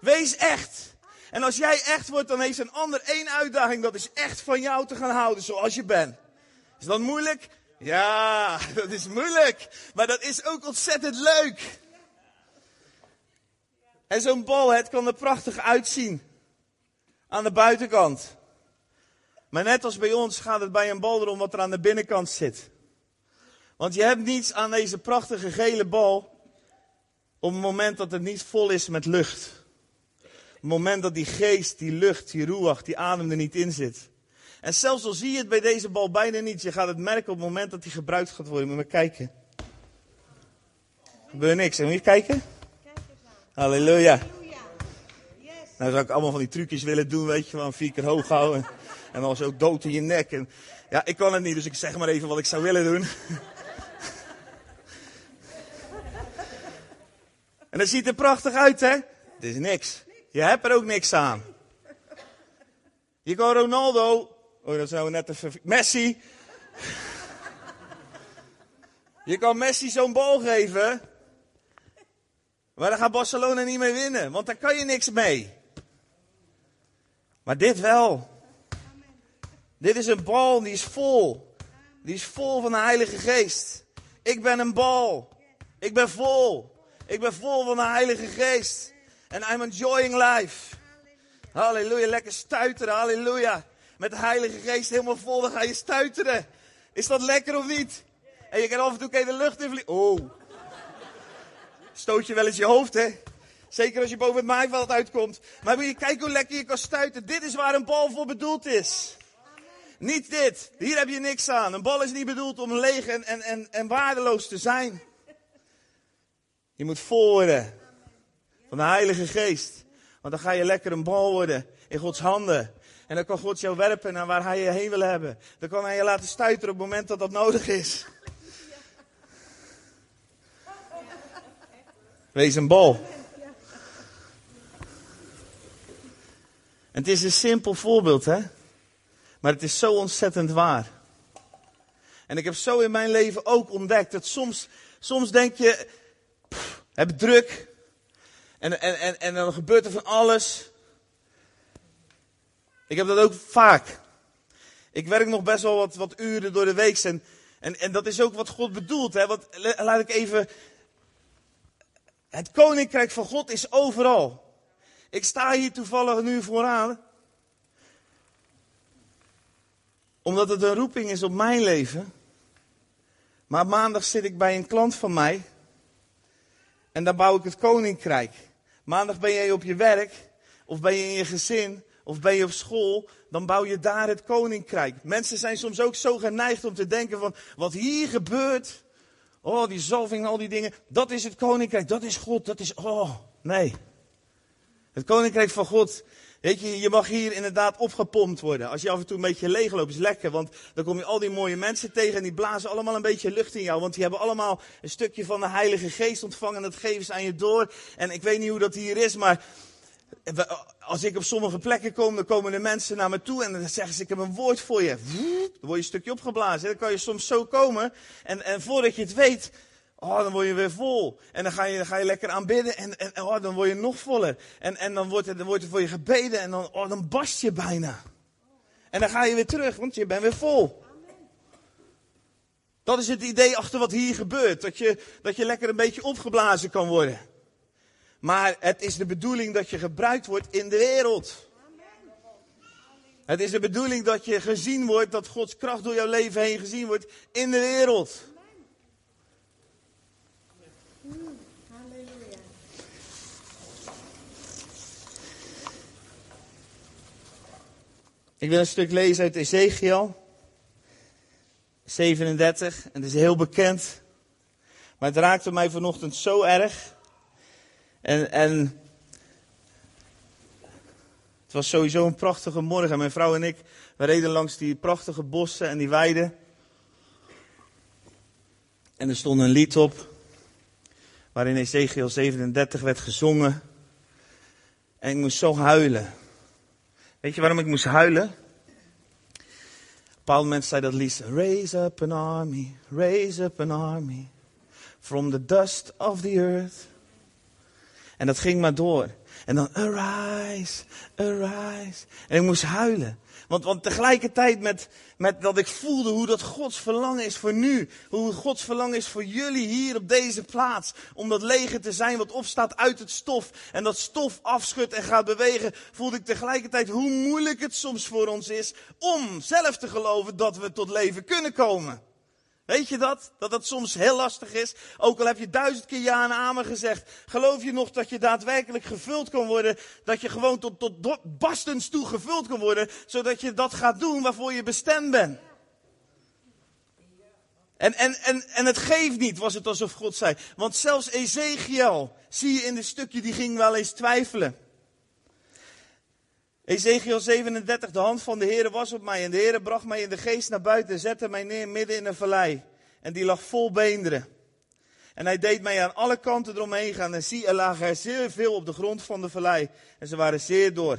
Wees echt. En als jij echt wordt, dan heeft een ander één uitdaging. Dat is echt van jou te gaan houden zoals je bent. Is dat moeilijk? Ja, dat is moeilijk. Maar dat is ook ontzettend leuk. En zo'n bal, kan er prachtig uitzien. Aan de buitenkant. Maar net als bij ons gaat het bij een bal erom wat er aan de binnenkant zit. Want je hebt niets aan deze prachtige gele bal op het moment dat het niet vol is met lucht het moment dat die geest, die lucht, die ruach, die adem er niet in zit. En zelfs al zie je het bij deze bal bijna niet, je gaat het merken op het moment dat die gebruikt gaat worden. Moet maar kijken. Gebeurt niks. En moet je kijken? Halleluja. Nou zou ik allemaal van die trucjes willen doen, weet je, van vier keer hoog houden. En dan zo dood in je nek. En, ja, ik kan het niet, dus ik zeg maar even wat ik zou willen doen. En dat ziet er prachtig uit, hè? Dit is niks. Je hebt er ook niks aan. Je kan Ronaldo. Oh, dat zou net even. Messi. Je kan Messi zo'n bal geven. Maar daar gaat Barcelona niet mee winnen. Want daar kan je niks mee. Maar dit wel. Dit is een bal die is vol. Die is vol van de Heilige Geest. Ik ben een bal. Ik ben vol. Ik ben vol van de Heilige Geest. En I'm enjoying life. Halleluja, lekker stuiteren, halleluja. Met de Heilige Geest helemaal vol, dan ga je stuiteren. Is dat lekker of niet? En je kan af en toe de lucht in vliegen. Oh. Stoot je wel eens je hoofd, hè? Zeker als je boven het maaiveld uitkomt. Maar je kijken hoe lekker je kan stuiten? Dit is waar een bal voor bedoeld is. Niet dit. Hier heb je niks aan. Een bal is niet bedoeld om leeg en, en, en, en waardeloos te zijn. Je moet vol worden. Van de Heilige Geest. Want dan ga je lekker een bal worden in Gods handen. En dan kan God jou werpen naar waar Hij je heen wil hebben. Dan kan Hij je laten stuiteren op het moment dat dat nodig is. Wees een bal. En het is een simpel voorbeeld, hè? Maar het is zo ontzettend waar. En ik heb zo in mijn leven ook ontdekt dat soms, soms denk je, heb druk, en, en, en, en dan gebeurt er van alles. Ik heb dat ook vaak. Ik werk nog best wel wat, wat uren door de week. En, en, en dat is ook wat God bedoelt. Hè? Want, laat ik even. Het koninkrijk van God is overal. Ik sta hier toevallig nu vooraan. Omdat het een roeping is op mijn leven. Maar maandag zit ik bij een klant van mij. En daar bouw ik het koninkrijk. Maandag ben jij op je werk, of ben je in je gezin, of ben je op school, dan bouw je daar het koninkrijk. Mensen zijn soms ook zo geneigd om te denken van, wat hier gebeurt, oh die zalving en al die dingen, dat is het koninkrijk, dat is God, dat is, oh, nee. Het koninkrijk van God Weet je, je mag hier inderdaad opgepompt worden. Als je af en toe een beetje leeg loopt, is lekker. Want dan kom je al die mooie mensen tegen en die blazen allemaal een beetje lucht in jou. Want die hebben allemaal een stukje van de Heilige Geest ontvangen. En dat geven ze aan je door. En ik weet niet hoe dat hier is, maar als ik op sommige plekken kom, dan komen de mensen naar me toe en dan zeggen ze, ik heb een woord voor je. Dan word je een stukje opgeblazen. Dan kan je soms zo komen. En, en voordat je het weet, Oh, dan word je weer vol. En dan ga je, ga je lekker aanbidden en, en oh, dan word je nog voller. En, en dan, wordt er, dan wordt er voor je gebeden en dan, oh, dan barst je bijna. En dan ga je weer terug, want je bent weer vol. Dat is het idee achter wat hier gebeurt. Dat je, dat je lekker een beetje opgeblazen kan worden. Maar het is de bedoeling dat je gebruikt wordt in de wereld. Het is de bedoeling dat je gezien wordt, dat Gods kracht door jouw leven heen gezien wordt in de wereld. Ik wil een stuk lezen uit Ezekiel 37. En het is heel bekend. Maar het raakte mij vanochtend zo erg. En, en Het was sowieso een prachtige morgen. Mijn vrouw en ik, we reden langs die prachtige bossen en die weiden. En er stond een lied op, waarin Ezekiel 37 werd gezongen. En ik moest zo huilen. Weet je waarom ik moest huilen? Op een bepaald moment zei dat lied, Raise up an army, raise up an army, from the dust of the earth. En dat ging maar door. En dan arise, arise. En ik moest huilen. Want, want tegelijkertijd met, met dat ik voelde hoe dat Gods verlangen is voor nu. Hoe Gods verlangen is voor jullie hier op deze plaats. Om dat leger te zijn wat opstaat uit het stof. En dat stof afschudt en gaat bewegen. Voelde ik tegelijkertijd hoe moeilijk het soms voor ons is. Om zelf te geloven dat we tot leven kunnen komen. Weet je dat? Dat dat soms heel lastig is. Ook al heb je duizend keer ja en amen gezegd. Geloof je nog dat je daadwerkelijk gevuld kan worden? Dat je gewoon tot, tot bastens toe gevuld kan worden. Zodat je dat gaat doen waarvoor je bestemd bent. En, en, en, en het geeft niet, was het alsof God zei. Want zelfs Ezekiel, zie je in dit stukje, die ging wel eens twijfelen. Ezekiel 37, de hand van de Heer was op mij en de Heer bracht mij in de geest naar buiten en zette mij neer midden in een vallei. En die lag vol beenderen. En hij deed mij aan alle kanten eromheen gaan en zie, er lagen er zeer veel op de grond van de vallei. En ze waren zeer door.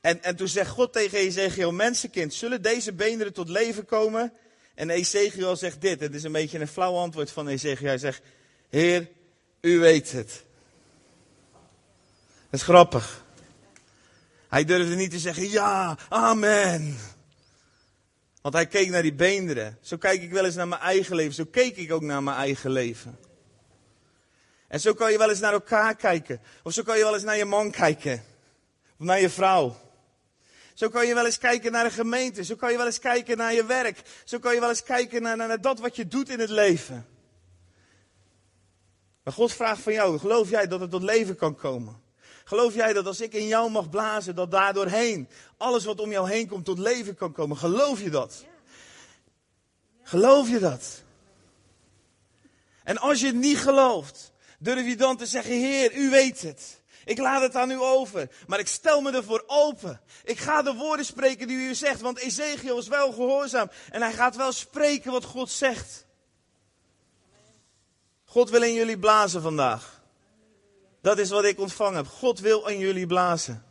En, en toen zegt God tegen Ezekiel, mensenkind, zullen deze beenderen tot leven komen? En Ezekiel zegt dit, het is een beetje een flauw antwoord van Ezekiel. Hij zegt, Heer, u weet het. Dat is grappig. Hij durfde niet te zeggen, ja, amen. Want hij keek naar die beenderen. Zo kijk ik wel eens naar mijn eigen leven. Zo keek ik ook naar mijn eigen leven. En zo kan je wel eens naar elkaar kijken. Of zo kan je wel eens naar je man kijken. Of naar je vrouw. Zo kan je wel eens kijken naar een gemeente. Zo kan je wel eens kijken naar je werk. Zo kan je wel eens kijken naar, naar dat wat je doet in het leven. Maar God vraagt van jou, geloof jij dat het tot leven kan komen? Geloof jij dat als ik in jou mag blazen, dat daardoorheen alles wat om jou heen komt tot leven kan komen? Geloof je dat? Geloof je dat? En als je het niet gelooft, durf je dan te zeggen, Heer, u weet het. Ik laat het aan u over, maar ik stel me ervoor open. Ik ga de woorden spreken die u zegt, want Ezekiel is wel gehoorzaam en hij gaat wel spreken wat God zegt. God wil in jullie blazen vandaag. Dat is wat ik ontvangen heb. God wil aan jullie blazen.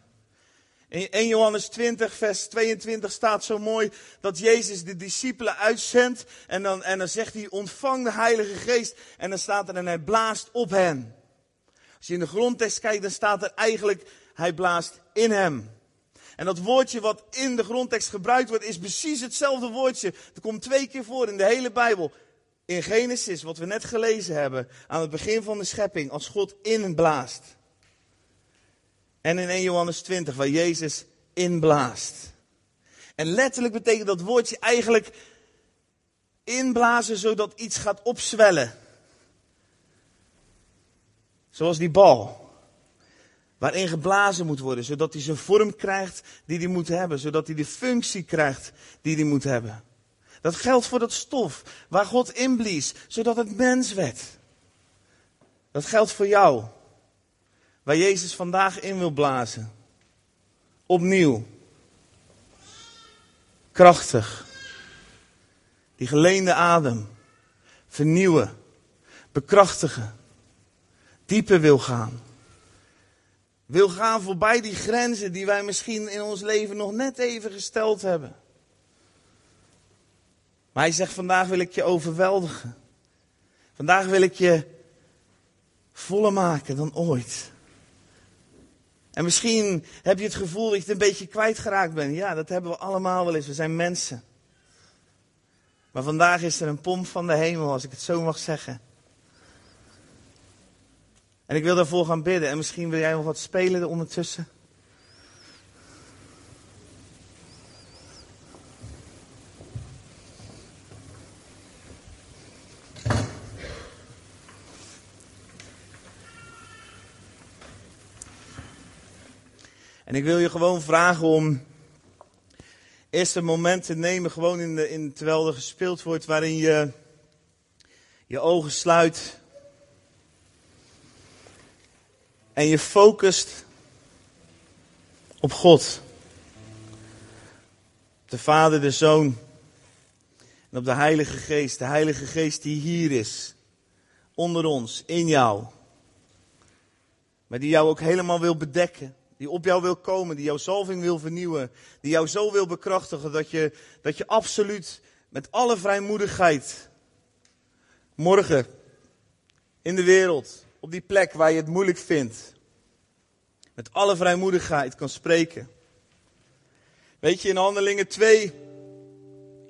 In 1 Johannes 20, vers 22 staat zo mooi dat Jezus de discipelen uitzendt. En dan, en dan zegt hij, ontvang de Heilige Geest. En dan staat er, en hij blaast op hen. Als je in de grondtekst kijkt, dan staat er eigenlijk, hij blaast in hem. En dat woordje wat in de grondtekst gebruikt wordt, is precies hetzelfde woordje. Het komt twee keer voor in de hele Bijbel in Genesis, wat we net gelezen hebben, aan het begin van de schepping, als God inblaast. En in 1 Johannes 20, waar Jezus inblaast. En letterlijk betekent dat woordje eigenlijk inblazen zodat iets gaat opzwellen. Zoals die bal. Waarin geblazen moet worden, zodat hij zijn vorm krijgt die hij moet hebben. Zodat hij de functie krijgt die hij moet hebben. Dat geldt voor dat stof waar God inblies, zodat het mens werd. Dat geldt voor jou, waar Jezus vandaag in wil blazen. Opnieuw. Krachtig. Die geleende adem. Vernieuwen. Bekrachtigen. Dieper wil gaan. Wil gaan voorbij die grenzen die wij misschien in ons leven nog net even gesteld hebben. Maar hij zegt, vandaag wil ik je overweldigen. Vandaag wil ik je voller maken dan ooit. En misschien heb je het gevoel dat je het een beetje kwijtgeraakt bent. Ja, dat hebben we allemaal wel eens. We zijn mensen. Maar vandaag is er een pomp van de hemel, als ik het zo mag zeggen. En ik wil daarvoor gaan bidden. En misschien wil jij nog wat spelen ondertussen. Ik wil je gewoon vragen om eerst een moment te nemen, gewoon in in, terwijl er gespeeld wordt, waarin je je ogen sluit. En je focust op God. De Vader, de Zoon en op de Heilige Geest. De Heilige Geest die hier is, onder ons, in jou. Maar die jou ook helemaal wil bedekken. Die op jou wil komen, die jouw zalving wil vernieuwen. Die jou zo wil bekrachtigen dat je, dat je absoluut met alle vrijmoedigheid morgen in de wereld, op die plek waar je het moeilijk vindt, met alle vrijmoedigheid kan spreken. Weet je, in Handelingen 2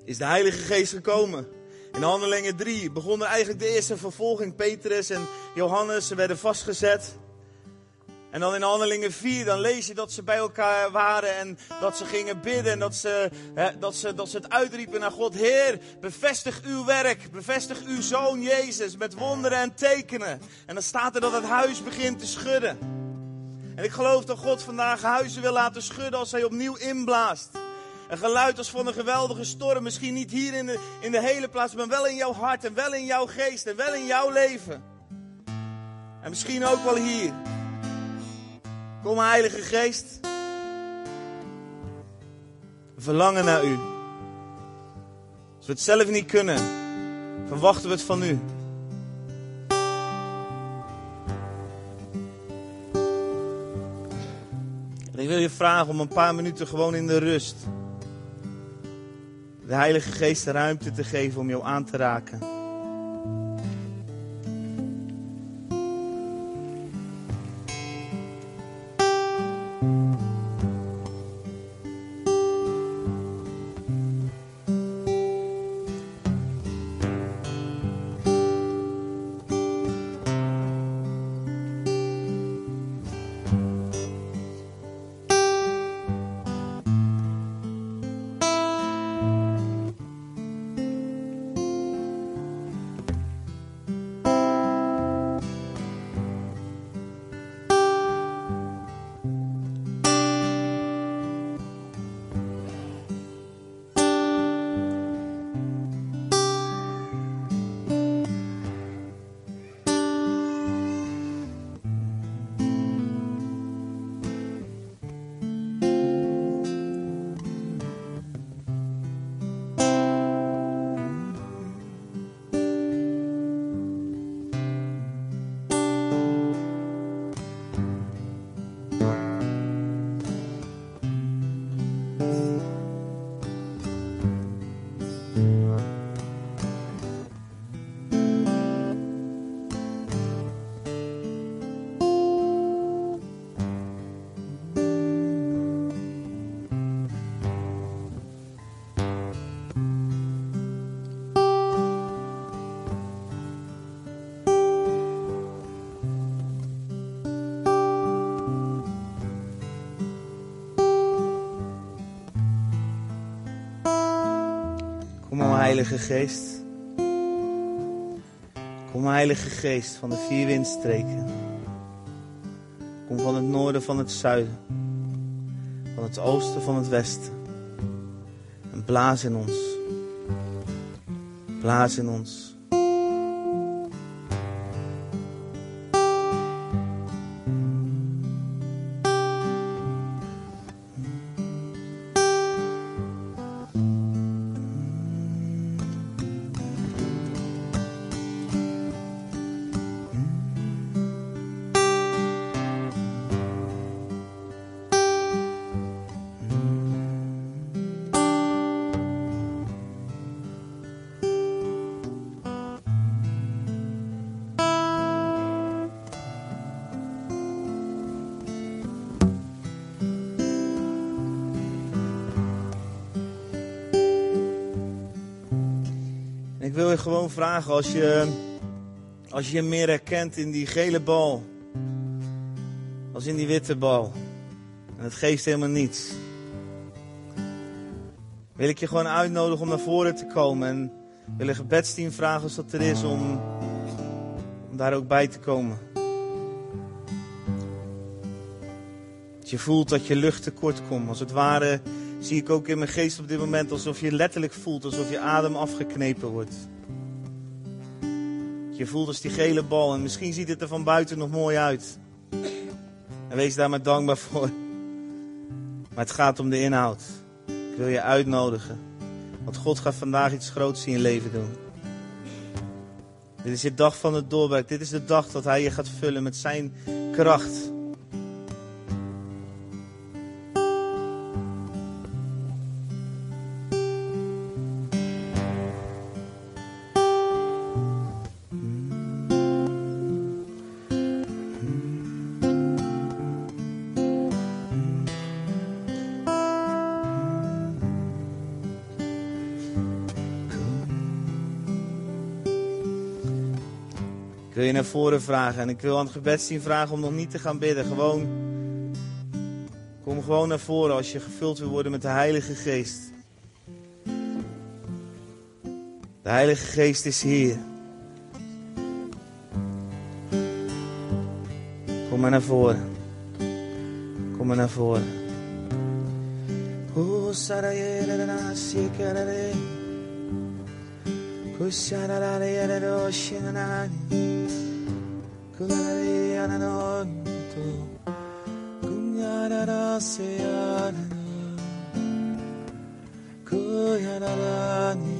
is de Heilige Geest gekomen. In Handelingen 3 begon er eigenlijk de eerste vervolging. Petrus en Johannes werden vastgezet. En dan in Handelingen 4, dan lees je dat ze bij elkaar waren en dat ze gingen bidden en dat ze, hè, dat ze, dat ze het uitriepen naar God. Heer, bevestig uw werk, bevestig uw Zoon Jezus met wonderen en tekenen. En dan staat er dat het huis begint te schudden. En ik geloof dat God vandaag huizen wil laten schudden als hij opnieuw inblaast. Een geluid als van een geweldige storm, misschien niet hier in de, in de hele plaats, maar wel in jouw hart en wel in jouw geest en wel in jouw leven. En misschien ook wel hier. Kom, Heilige Geest. We verlangen naar U. Als we het zelf niet kunnen, verwachten we het van U. En ik wil je vragen om een paar minuten gewoon in de rust. De Heilige Geest de ruimte te geven om jou aan te raken. Heilige Geest. Kom, Heilige Geest van de vier windstreken. Kom van het noorden, van het zuiden. Van het oosten, van het westen. En blaas in ons. Blaas in ons. Als je, als je meer herkent in die gele bal, als in die witte bal, en het geeft helemaal niets, wil ik je gewoon uitnodigen om naar voren te komen en wil een gebedsteam vragen als dat er is om, om daar ook bij te komen. Als je voelt dat je lucht tekort komt, als het ware zie ik ook in mijn geest op dit moment alsof je letterlijk voelt alsof je adem afgeknepen wordt. Je voelt als die gele bal en misschien ziet het er van buiten nog mooi uit. En wees daar maar dankbaar voor. Maar het gaat om de inhoud. Ik wil je uitnodigen. Want God gaat vandaag iets groots in je leven doen. Dit is je dag van het doorbraak. Dit is de dag dat Hij je gaat vullen met Zijn kracht. Wil je naar voren vragen en ik wil aan het gebedsteam vragen om nog niet te gaan bidden. Gewoon, kom gewoon naar voren als je gevuld wil worden met de Heilige Geest. De Heilige Geest is hier. Kom maar naar voren. Kom maar naar voren. Oh, sarayera, 그날이 아는 온도 그녀라라세 아는 그녀라라니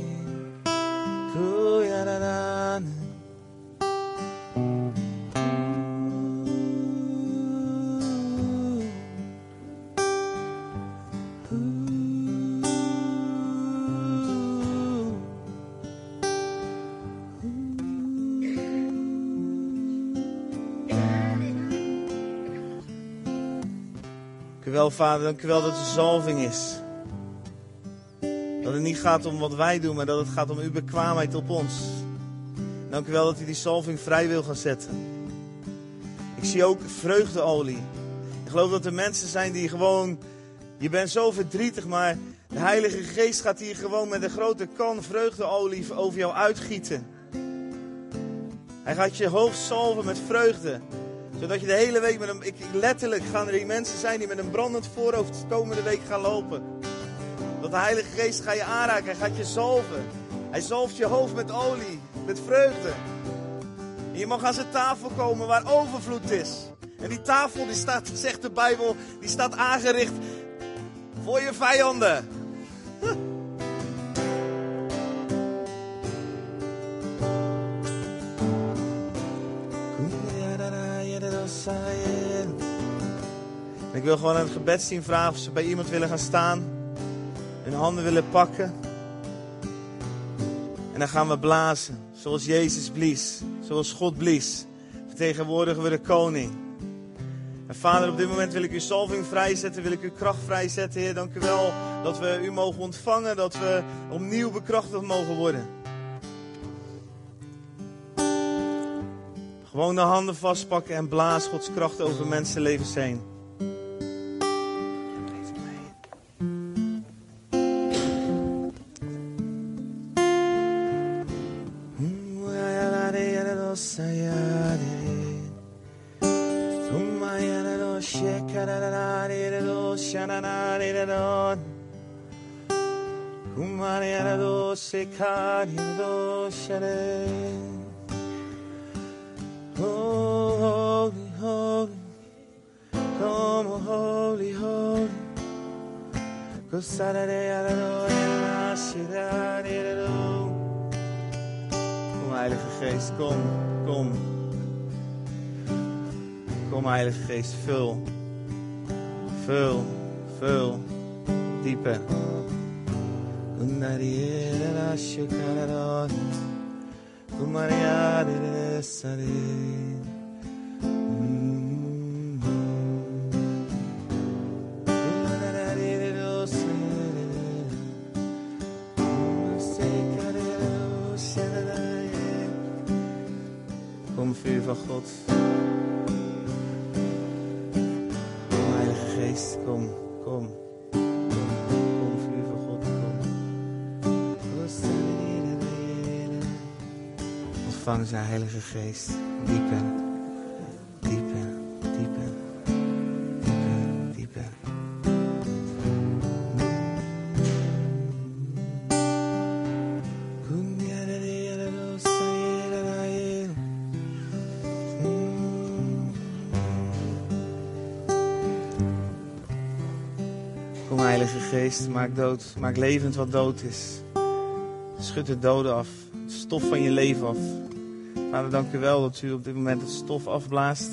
Vader. Dank u wel dat er zalving is. Dat het niet gaat om wat wij doen, maar dat het gaat om uw bekwaamheid op ons. Dank u wel dat u die zalving vrij wil gaan zetten. Ik zie ook vreugdeolie. Ik geloof dat er mensen zijn die gewoon. Je bent zo verdrietig, maar de Heilige Geest gaat hier gewoon met een grote kan vreugdeolie over jou uitgieten. Hij gaat je hoofd salven met vreugde zodat je de hele week met een. Ik, letterlijk gaan er die mensen zijn die met een brandend voorhoofd de komende week gaan lopen. Dat de Heilige Geest gaat je aanraken. Hij gaat je zalven. Hij zalft je hoofd met olie. Met vreugde. En je mag aan zijn tafel komen waar overvloed is. En die tafel, die staat, zegt de Bijbel, die staat aangericht voor je vijanden. Ik wil gewoon aan het gebedsteam vragen of ze bij iemand willen gaan staan. Hun handen willen pakken. En dan gaan we blazen. Zoals Jezus blies. Zoals God blies. Vertegenwoordigen we de koning. En vader, op dit moment wil ik uw salving vrijzetten. Wil ik uw kracht vrijzetten, Heer. Dank u wel dat we u mogen ontvangen. Dat we opnieuw bekrachtigd mogen worden. Gewoon de handen vastpakken en blaas Gods kracht over mensenlevens heen. Oh, holy, holy, come, oh, holy, holy. Kom, Heilige Geest, kom, kom. Kom, Heilige Geest, vul. Vul, vul. Diepe. Kumariare sare. Kom, vuur van God. Kom, Heilige Geest, kom, kom. Kom, Ontvang zijn Heilige Geest. Dieper, dieper, dieper, dieper, dieper. Heilige Geest, maak dood, maak levend wat dood is. Schud het doden af, stof van je leven af. Vader, dank u wel dat u op dit moment het stof afblaast.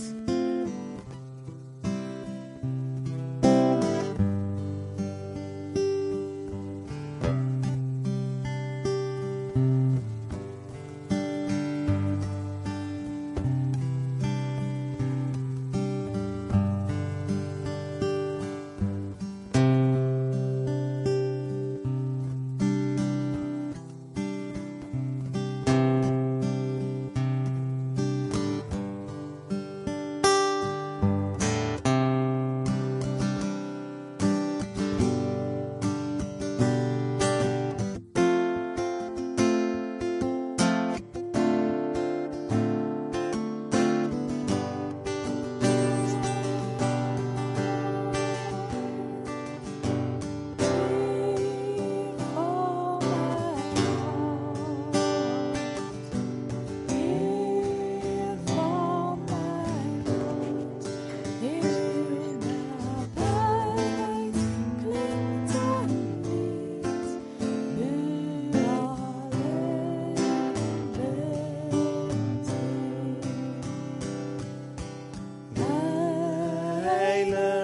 Heilig,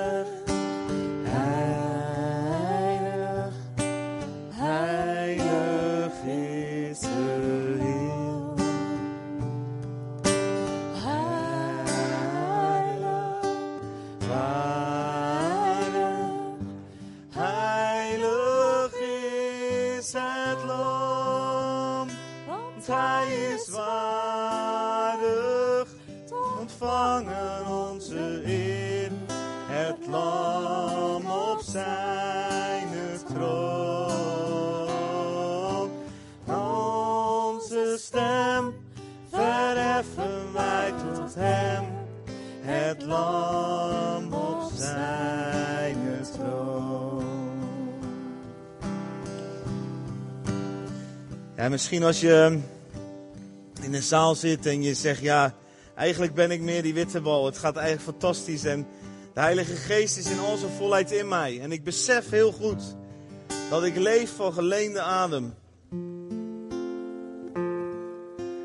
misschien als je in een zaal zit en je zegt, ja, eigenlijk ben ik meer die witte bal. Het gaat eigenlijk fantastisch en de Heilige Geest is in al zijn volheid in mij. En ik besef heel goed dat ik leef van geleende adem.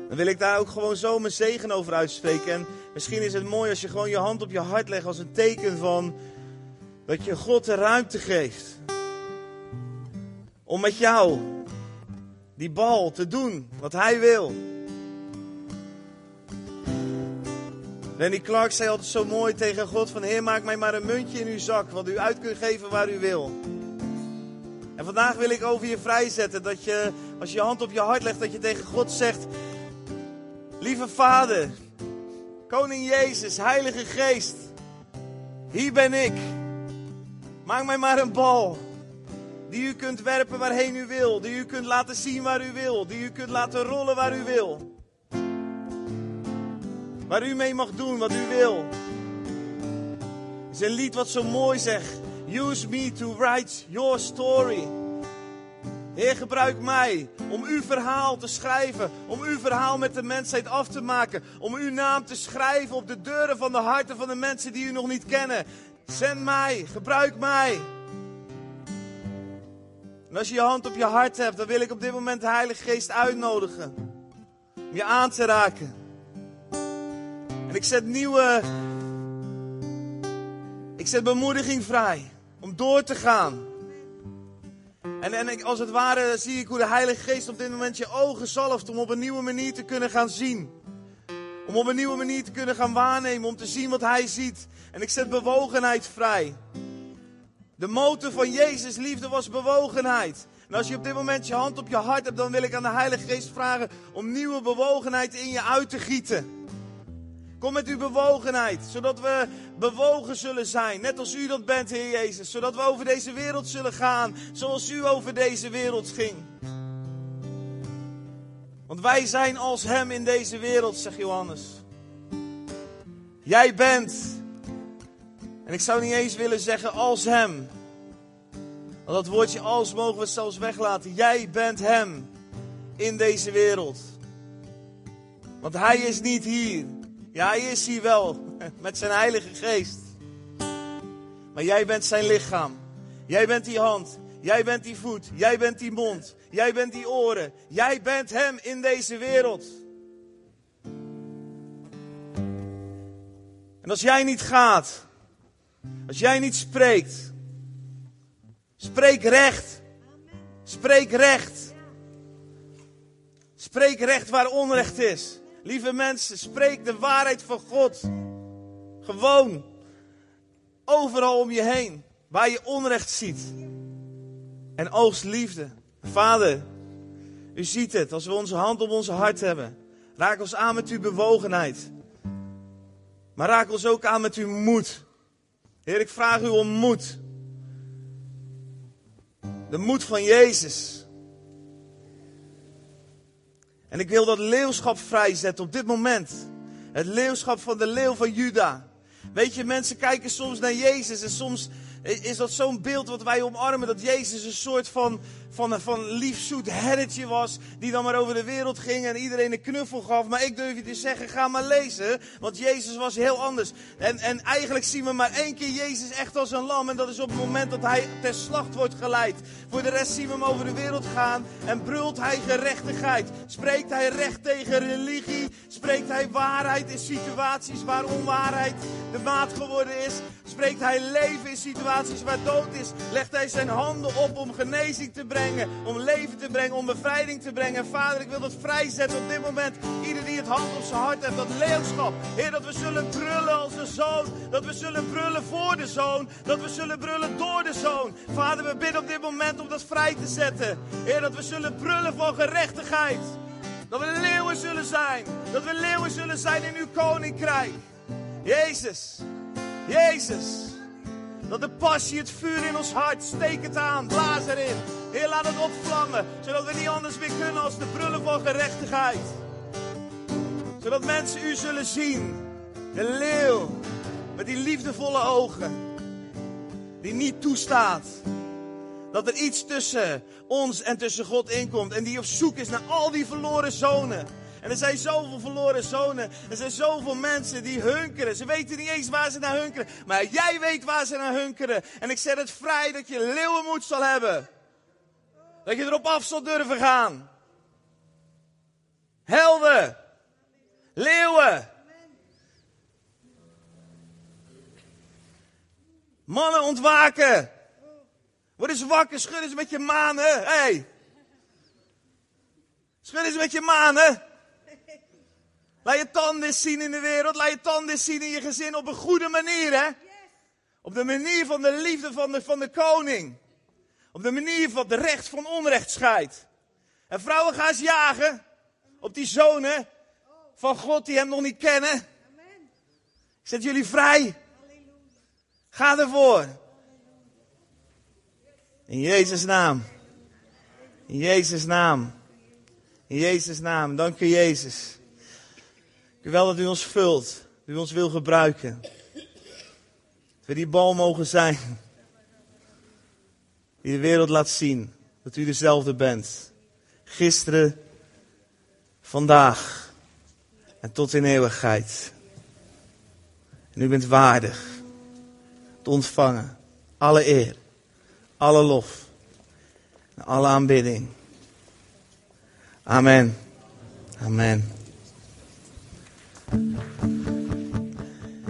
Dan wil ik daar ook gewoon zo mijn zegen over uitspreken. En misschien is het mooi als je gewoon je hand op je hart legt als een teken van dat je God de ruimte geeft. Om met jou die bal te doen wat hij wil. Lenny Clark zei altijd zo mooi tegen God van Heer maak mij maar een muntje in uw zak, wat u uit kunt geven waar u wil. En vandaag wil ik over je vrijzetten dat je, als je je hand op je hart legt, dat je tegen God zegt, lieve Vader, Koning Jezus, Heilige Geest, hier ben ik. Maak mij maar een bal die u kunt werpen waarheen u wil, die u kunt laten zien waar u wil, die u kunt laten rollen waar u wil. Waar u mee mag doen wat u wil. Het is een lied wat zo mooi zegt. Use me to write your story. Heer, gebruik mij om uw verhaal te schrijven. Om uw verhaal met de mensheid af te maken. Om uw naam te schrijven op de deuren van de harten van de mensen die u nog niet kennen. Zend mij, gebruik mij. En als je je hand op je hart hebt, dan wil ik op dit moment de Heilige Geest uitnodigen. Om je aan te raken. En ik zet nieuwe. Ik zet bemoediging vrij. Om door te gaan. En, en als het ware zie ik hoe de Heilige Geest op dit moment je ogen zalft. Om op een nieuwe manier te kunnen gaan zien. Om op een nieuwe manier te kunnen gaan waarnemen. Om te zien wat Hij ziet. En ik zet bewogenheid vrij. De motor van Jezus' liefde was bewogenheid. En als je op dit moment je hand op je hart hebt, dan wil ik aan de Heilige Geest vragen om nieuwe bewogenheid in je uit te gieten. Kom met uw bewogenheid, zodat we bewogen zullen zijn, net als u dat bent, Heer Jezus. Zodat we over deze wereld zullen gaan, zoals u over deze wereld ging. Want wij zijn als Hem in deze wereld, zegt Johannes. Jij bent, en ik zou niet eens willen zeggen als Hem. Want dat woordje als mogen we zelfs weglaten. Jij bent Hem in deze wereld. Want Hij is niet hier. Ja, hij is hier wel met zijn Heilige Geest. Maar jij bent zijn lichaam. Jij bent die hand. Jij bent die voet. Jij bent die mond. Jij bent die oren. Jij bent Hem in deze wereld. En als jij niet gaat, als jij niet spreekt, spreek recht. Spreek recht. Spreek recht waar onrecht is. Lieve mensen, spreek de waarheid van God. Gewoon. Overal om je heen. Waar je onrecht ziet. En oogst liefde. Vader, u ziet het als we onze hand op onze hart hebben. Raak ons aan met uw bewogenheid. Maar raak ons ook aan met uw moed. Heer, ik vraag u om moed. De moed van Jezus. En ik wil dat leeuwschap vrijzetten op dit moment. Het leeuwschap van de leeuw van Juda. Weet je, mensen kijken soms naar Jezus en soms is dat zo'n beeld wat wij omarmen. Dat Jezus een soort van, van, van lief zoet herretje was. Die dan maar over de wereld ging en iedereen een knuffel gaf. Maar ik durf je te zeggen, ga maar lezen. Want Jezus was heel anders. En, en eigenlijk zien we maar één keer Jezus echt als een lam. En dat is op het moment dat hij ter slacht wordt geleid. Voor de rest zien we hem over de wereld gaan. En brult hij gerechtigheid. Spreekt hij recht tegen religie. Spreekt hij waarheid in situaties waar onwaarheid de maat geworden is. Spreekt hij leven in situaties waar dood is. Legt hij zijn handen op om genezing te brengen. Om leven te brengen, om bevrijding te brengen. Vader, ik wil dat vrijzetten op dit moment. Ieder die het hand op zijn hart heeft, dat leeuwschap. Heer, dat we zullen brullen als een zoon. Dat we zullen brullen voor de zoon. Dat we zullen brullen door de zoon. Vader, we bidden op dit moment om dat vrij te zetten. Heer, dat we zullen brullen van gerechtigheid. Dat we leeuwen zullen zijn. Dat we leeuwen zullen zijn in uw koninkrijk. Jezus. Jezus. Dat de passie, het vuur in ons hart, steek het aan, blaas erin. Heer, laat het opvlammen, zodat we niet anders meer kunnen als de brullen van gerechtigheid. Zodat mensen u zullen zien. De leeuw met die liefdevolle ogen. Die niet toestaat dat er iets tussen ons en tussen God inkomt. En die op zoek is naar al die verloren zonen. En er zijn zoveel verloren zonen. Er zijn zoveel mensen die hunkeren. Ze weten niet eens waar ze naar hunkeren. Maar jij weet waar ze naar hunkeren. En ik zet het vrij dat je leeuwenmoed zal hebben. Dat je erop af zal durven gaan. Helden. Leeuwen. Mannen ontwaken. Word eens wakker, schud eens met je manen. Hey. Schud eens met je manen. Laat je tanden zien in de wereld. Laat je tanden zien in je gezin op een goede manier, hè? Op de manier van de liefde van de, van de koning. Op de manier van de recht van onrecht scheidt. En vrouwen gaan eens jagen op die zonen van God die hem nog niet kennen. Ik zet jullie vrij. Ga ervoor. In Jezus' naam. In Jezus' naam. In Jezus' naam. Dank u Jezus. Ik wil dat u ons vult. Dat u ons wil gebruiken. Dat we die bal mogen zijn. Die de wereld laat zien dat u dezelfde bent. Gisteren, vandaag en tot in eeuwigheid. En u bent waardig te ontvangen. Alle eer, alle lof en alle aanbidding. Amen. Amen.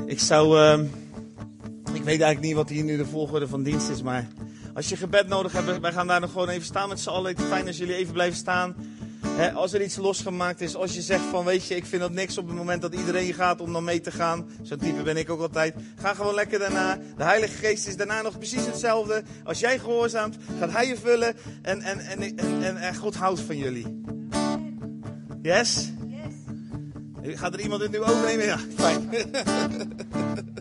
Ik zou. Uh, ik weet eigenlijk niet wat hier nu de volgorde van dienst is, maar. Als je gebed nodig hebt, wij gaan daar nog gewoon even staan met z'n allen. Fijn als jullie even blijven staan. als er iets losgemaakt is, als je zegt van weet je, ik vind dat niks op het moment dat iedereen gaat om dan mee te gaan. Zo'n type ben ik ook altijd. Ga gewoon lekker daarna. De Heilige Geest is daarna nog precies hetzelfde. Als jij gehoorzaamt, gaat Hij je vullen. En, en, en, en, en God houdt van jullie. Yes? Gaat er iemand het nu overnemen? Ja, fijn.